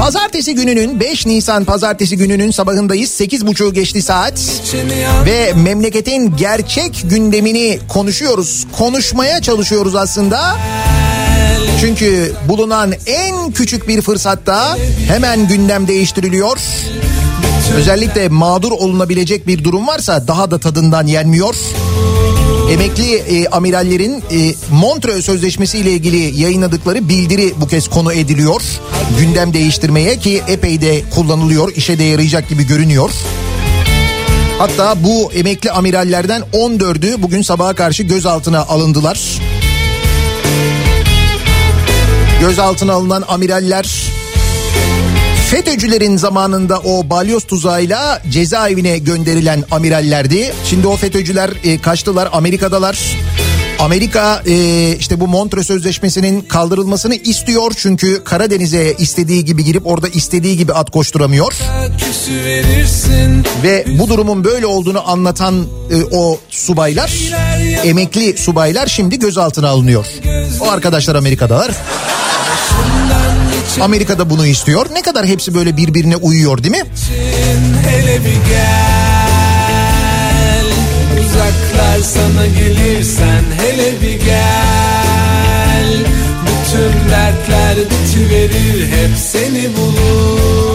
Pazartesi gününün 5 Nisan pazartesi gününün sabahındayız. 8.30 geçti saat. Ve memleketin gerçek gündemini konuşuyoruz. Konuşmaya çalışıyoruz aslında. Çünkü bulunan en küçük bir fırsatta hemen gündem değiştiriliyor. Özellikle mağdur olunabilecek bir durum varsa daha da tadından yenmiyor. Emekli e, amirallerin e, Montreux Sözleşmesi ile ilgili yayınladıkları bildiri bu kez konu ediliyor. Gündem değiştirmeye ki epey de kullanılıyor, işe de yarayacak gibi görünüyor. Hatta bu emekli amirallerden 14'ü bugün sabaha karşı gözaltına alındılar. Gözaltına alınan amiraller FETÖ'cülerin zamanında o balyoz tuzağıyla cezaevine gönderilen amirallerdi. Şimdi o FETÖ'cüler e, kaçtılar Amerika'dalar. Amerika e, işte bu Montreux Sözleşmesi'nin kaldırılmasını istiyor çünkü Karadeniz'e istediği gibi girip orada istediği gibi at koşturamıyor. Ve bu durumun böyle olduğunu anlatan e, o subaylar, emekli subaylar şimdi gözaltına alınıyor. O arkadaşlar Amerika'dalar. Şey- Amerika'da bunu istiyor. Ne kadar hepsi böyle birbirine uyuyor değil mi? Hele bir gel, uzaklar sana gelirsen hele bir gel. Bütün dertler bitiverir hep seni bulur.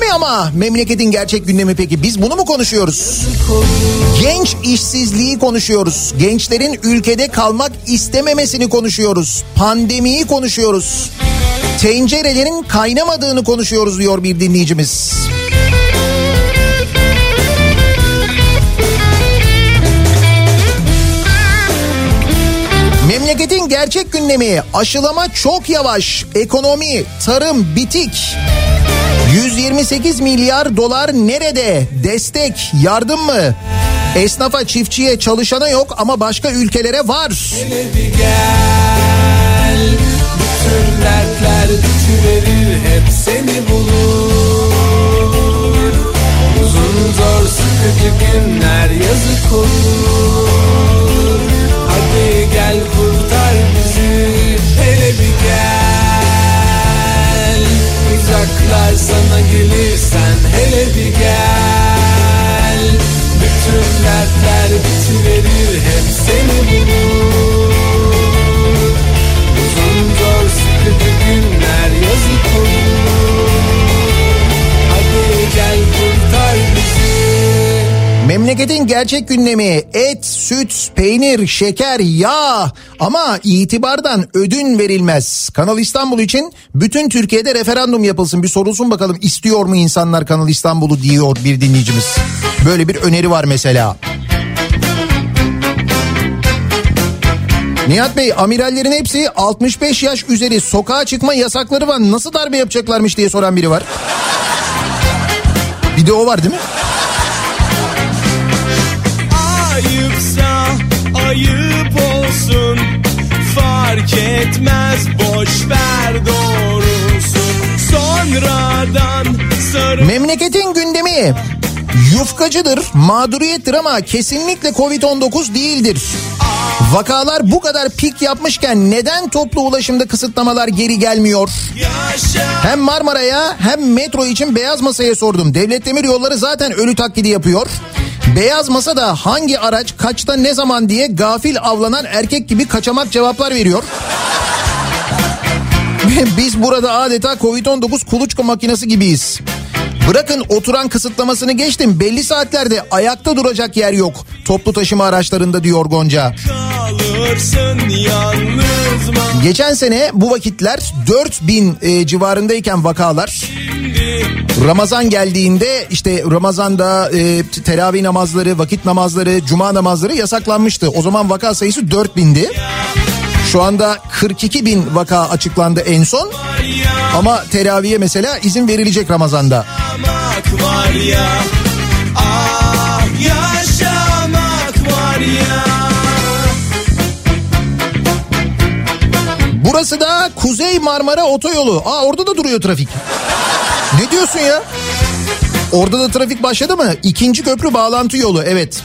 Öyle mi ama memleketin gerçek gündemi peki? Biz bunu mu konuşuyoruz? Genç işsizliği konuşuyoruz. Gençlerin ülkede kalmak istememesini konuşuyoruz. Pandemiyi konuşuyoruz. Tencerelerin kaynamadığını konuşuyoruz diyor bir dinleyicimiz. Memleketin gerçek gündemi aşılama çok yavaş, ekonomi, tarım bitik. 128 milyar dolar nerede? Destek, yardım mı? Esnafa, çiftçiye, çalışana yok ama başka ülkelere var. Hele bir gel gerçek gündemi et, süt, peynir, şeker, yağ ama itibardan ödün verilmez. Kanal İstanbul için bütün Türkiye'de referandum yapılsın bir sorulsun bakalım istiyor mu insanlar Kanal İstanbul'u diyor bir dinleyicimiz. Böyle bir öneri var mesela. Nihat Bey amirallerin hepsi 65 yaş üzeri sokağa çıkma yasakları var nasıl darbe yapacaklarmış diye soran biri var. Bir de o var değil mi? Ayıp olsun. Fark etmez boş ver doğrusun Sonradan sarı Memleketin gündemi yufkacıdır, mağduriyettir ama kesinlikle Covid-19 değildir. Vakalar bu kadar pik yapmışken neden toplu ulaşımda kısıtlamalar geri gelmiyor? Hem Marmara'ya hem metro için beyaz masaya sordum. Devlet Demir Yolları zaten ölü taklidi yapıyor. Beyaz masa da hangi araç kaçta ne zaman diye gafil avlanan erkek gibi kaçamak cevaplar veriyor. [laughs] Biz burada adeta Covid-19 kuluçka makinesi gibiyiz. Bırakın oturan kısıtlamasını geçtim belli saatlerde ayakta duracak yer yok. Toplu taşıma araçlarında diyor Gonca. Geçen sene bu vakitler 4000 e, civarındayken vakalar Ramazan geldiğinde işte Ramazan'da e, teravih namazları, vakit namazları, cuma namazları yasaklanmıştı. O zaman vaka sayısı 4000'di. Şu anda 42 bin vaka açıklandı en son. Ama teraviye mesela izin verilecek Ramazan'da. Var ya Ah yaşamak var ya Burası da Kuzey Marmara Otoyolu. Aa orada da duruyor trafik. Ne diyorsun ya? Orada da trafik başladı mı? İkinci köprü bağlantı yolu evet.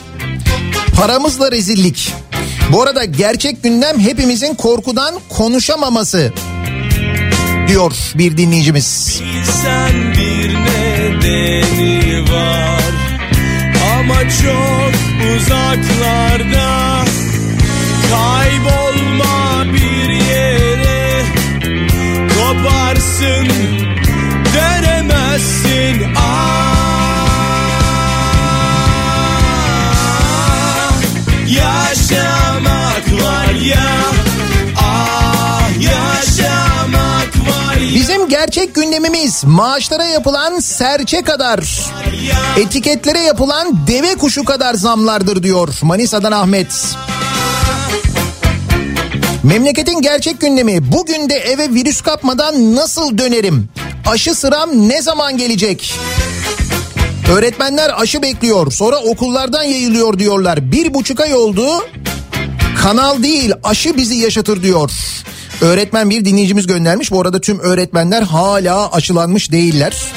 Paramızla rezillik. Bu arada gerçek gündem hepimizin korkudan konuşamaması diyor bir dinleyicimiz. Bilsen bir nedeni var Ama çok uzaklarda. Kaybolma bir yere Koparsın dönemezsin. Ah gerçek gündemimiz maaşlara yapılan serçe kadar, etiketlere yapılan deve kuşu kadar zamlardır diyor Manisa'dan Ahmet. Memleketin gerçek gündemi bugün de eve virüs kapmadan nasıl dönerim? Aşı sıram ne zaman gelecek? Öğretmenler aşı bekliyor sonra okullardan yayılıyor diyorlar. Bir buçuk ay oldu kanal değil aşı bizi yaşatır diyor. Öğretmen bir dinleyicimiz göndermiş. Bu arada tüm öğretmenler hala aşılanmış değiller.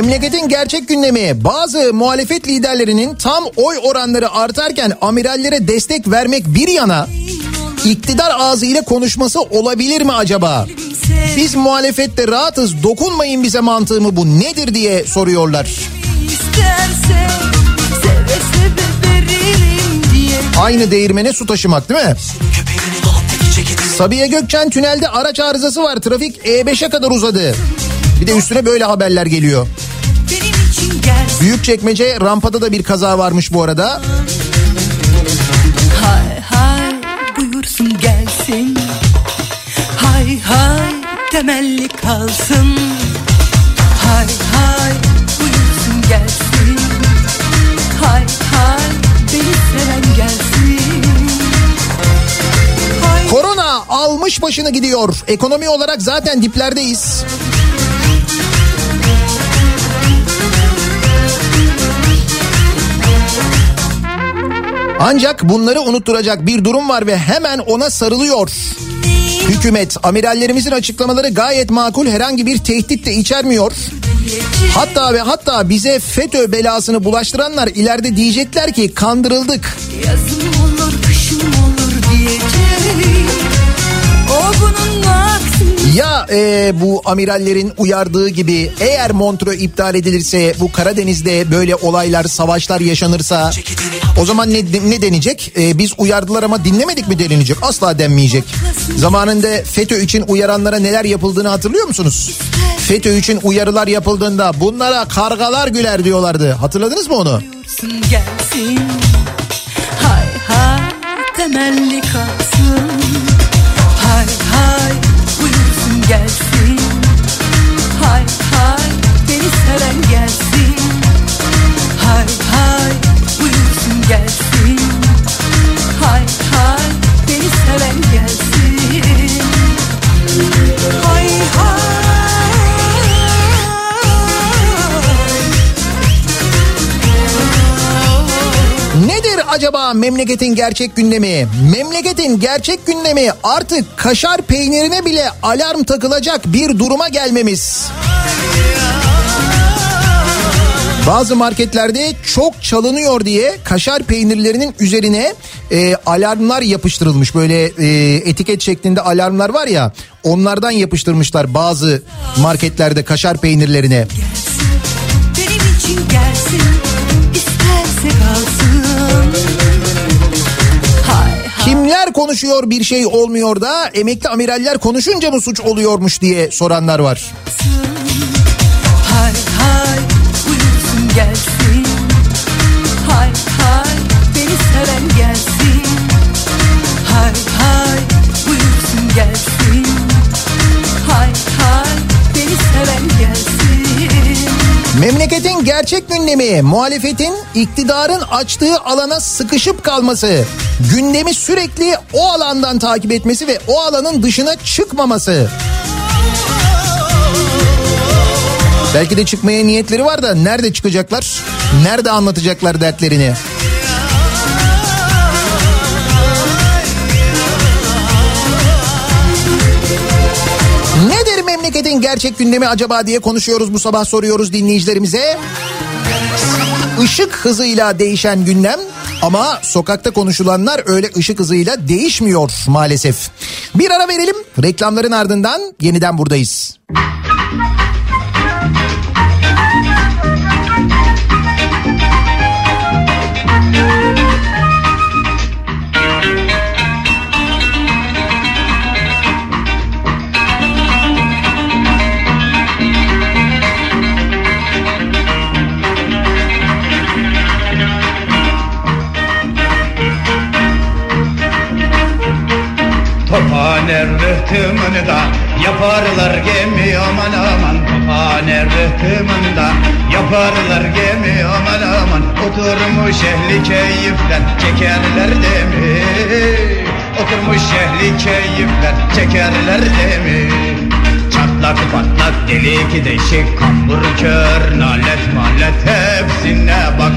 Memleketin gerçek gündemi bazı muhalefet liderlerinin tam oy oranları artarken amirallere destek vermek bir yana iktidar ağzıyla konuşması olabilir mi acaba? Biz muhalefette rahatız dokunmayın bize mantığı mı bu nedir diye soruyorlar. Aynı değirmene su taşımak değil mi? Sabiha Gökçen tünelde araç arızası var. Trafik E5'e kadar uzadı. Bir de üstüne böyle haberler geliyor. Büyükçekmece rampada da bir kaza varmış bu arada. Hay hay buyursun gelsin Hay hay temelli kalsın Hay hay buyursun gelsin Hay hay beni seven gelsin Hay Korona almış başını gidiyor. Ekonomi olarak zaten diplerdeyiz. Ancak bunları unutturacak bir durum var ve hemen ona sarılıyor. Hükümet amirallerimizin açıklamaları gayet makul herhangi bir tehdit de içermiyor. Hatta ve hatta bize FETÖ belasını bulaştıranlar ileride diyecekler ki kandırıldık. yazım olur kışım olur diyeceğim O bunun aksine Ya e, bu amirallerin uyardığı gibi eğer Montreux iptal edilirse bu Karadeniz'de böyle olaylar savaşlar yaşanırsa o zaman ne, ne denecek? E, biz uyardılar ama dinlemedik mi denilecek? Asla denmeyecek. Zamanında FETÖ için uyaranlara neler yapıldığını hatırlıyor musunuz? FETÖ için uyarılar yapıldığında bunlara kargalar güler diyorlardı. Hatırladınız mı onu? gelsin Hay hay beni seven gelsin Hay hay gelsin Hay acaba memleketin gerçek gündemi? Memleketin gerçek gündemi artık kaşar peynirine bile alarm takılacak bir duruma gelmemiz. Bazı marketlerde çok çalınıyor diye kaşar peynirlerinin üzerine e, alarmlar yapıştırılmış. Böyle e, etiket şeklinde alarmlar var ya onlardan yapıştırmışlar bazı marketlerde kaşar peynirlerine. Benim için gelsin isterse kalsın Kimler konuşuyor bir şey olmuyor da emekli amiraller konuşunca mı suç oluyormuş diye soranlar var. hay hay Memleketin gerçek gündemi muhalefetin iktidarın açtığı alana sıkışıp kalması. Gündemi sürekli o alandan takip etmesi ve o alanın dışına çıkmaması. Belki de çıkmaya niyetleri var da nerede çıkacaklar? Nerede anlatacaklar dertlerini? Nedir memleketin gerçek gündemi acaba diye konuşuyoruz bu sabah soruyoruz dinleyicilerimize. Işık hızıyla değişen gündem ama sokakta konuşulanlar öyle ışık hızıyla değişmiyor maalesef. Bir ara verelim reklamların ardından yeniden buradayız. Tophane rıhtımında yaparlar gemi aman aman. Tophane rıhtımında yaparlar gemi aman aman. Oturmuş ehli keyifler çekerler demi. Oturmuş ehli keyifler çekerler demi. Çatlak patlak delik deşik kambur kör. Nalet malet hepsine bak.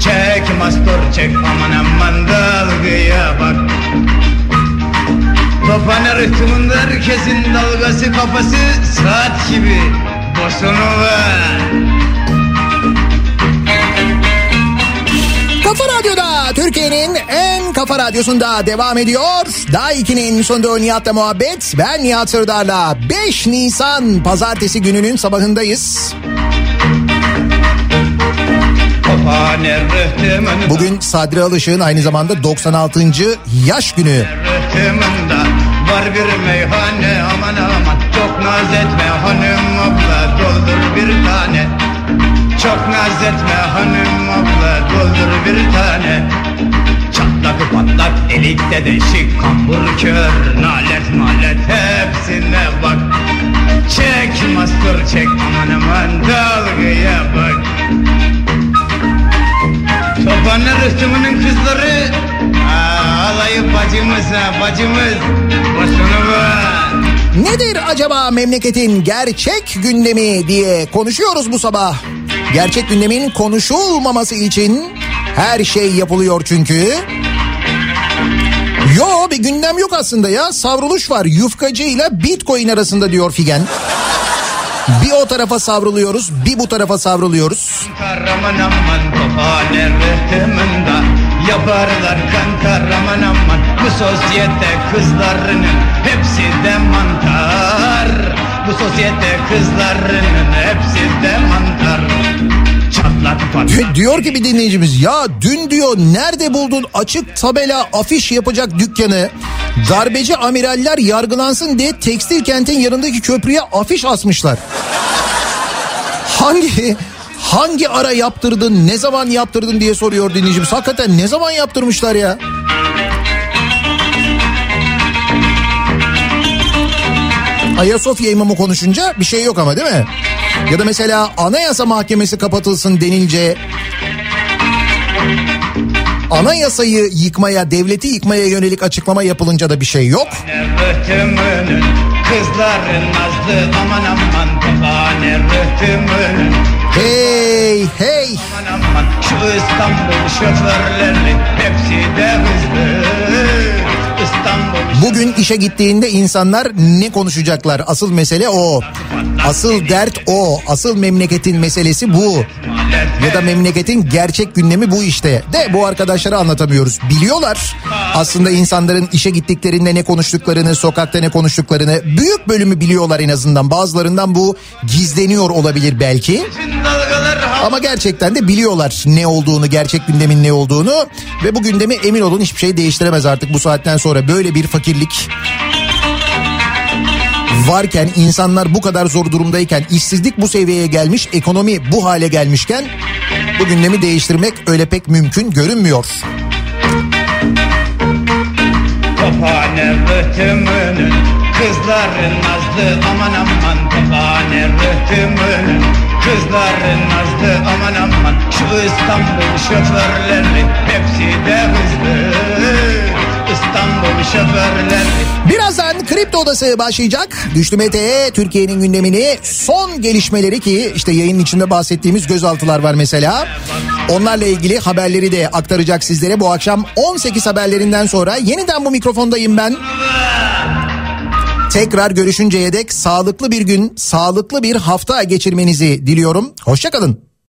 Çek mastur çek aman aman dalgaya bak Tophane rıhtımında herkesin dalgası kafası saat gibi Bosanova Kafa Radyo'da Türkiye'nin en kafa radyosunda devam ediyor. Daha 2'nin sonunda Nihat'la muhabbet. Ben Nihat Sırdar'la 5 Nisan pazartesi gününün sabahındayız. Bugün Sadri Alışık'ın aynı zamanda 96. yaş günü. Var bir meyhane aman aman Çok naz etme hanım abla doldur bir tane. Çok naz etme hanım abla doldur bir tane. Çatlak patlak delikte deşik kambur kör Nalet malet hepsine bak. Çek mastur çek aman aman dalgaya bak. Çobanlar rıhtımının kızları Aa, Alayı bacımız ha bacımız var Nedir acaba memleketin gerçek gündemi diye konuşuyoruz bu sabah. Gerçek gündemin konuşulmaması için her şey yapılıyor çünkü. Yo bir gündem yok aslında ya. Savruluş var yufkacı ile bitcoin arasında diyor Figen. Bir o tarafa savruluyoruz bir bu tarafa savruluyoruz. Yaparlar kantar aman aman Bu sosyete kızlarının hepsi de mantar. Bu sosyete kızlarının hepsi de mantar. Diyor ki bir dinleyicimiz ya dün diyor nerede buldun? Açık tabela afiş yapacak dükkanı. Darbeci amiraller yargılansın diye tekstil kentin yanındaki köprüye afiş asmışlar. [laughs] Hangi hangi ara yaptırdın ne zaman yaptırdın diye soruyor dinleyicimiz. Hakikaten ne zaman yaptırmışlar ya? Ayasofya imamı konuşunca bir şey yok ama değil mi? Ya da mesela anayasa mahkemesi kapatılsın denince anayasayı yıkmaya, devleti yıkmaya yönelik açıklama yapılınca da bir şey yok. Kızların nazlı aman aman tophane rıhtımının Hey hey. Aman aman şu İstanbul şoförleri hepsi de hızlı. İstanbul Bugün işe gittiğinde insanlar ne konuşacaklar? Asıl mesele o. Asıl dert o. Asıl memleketin meselesi bu. Ya da memleketin gerçek gündemi bu işte. De bu arkadaşlara anlatamıyoruz. Biliyorlar aslında insanların işe gittiklerinde ne konuştuklarını, sokakta ne konuştuklarını. Büyük bölümü biliyorlar en azından. Bazılarından bu gizleniyor olabilir belki. Ama gerçekten de biliyorlar ne olduğunu, gerçek gündemin ne olduğunu. Ve bu gündemi emin olun hiçbir şey değiştiremez artık bu saatten sonra. Böyle bir fakirlik varken insanlar bu kadar zor durumdayken işsizlik bu seviyeye gelmiş ekonomi bu hale gelmişken bu gündemi değiştirmek öyle pek mümkün görünmüyor. Tophane rıhtımının Kızların nazlı aman aman. Tophane rıhtımının Kızların nazlı aman aman. Şu İstanbul şoförleri Hepsi de hızlı Birazdan Kripto Odası başlayacak. Güçlü Mete Türkiye'nin gündemini son gelişmeleri ki işte yayının içinde bahsettiğimiz gözaltılar var mesela. Onlarla ilgili haberleri de aktaracak sizlere bu akşam 18 haberlerinden sonra yeniden bu mikrofondayım ben. Tekrar görüşünceye dek sağlıklı bir gün, sağlıklı bir hafta geçirmenizi diliyorum. Hoşçakalın.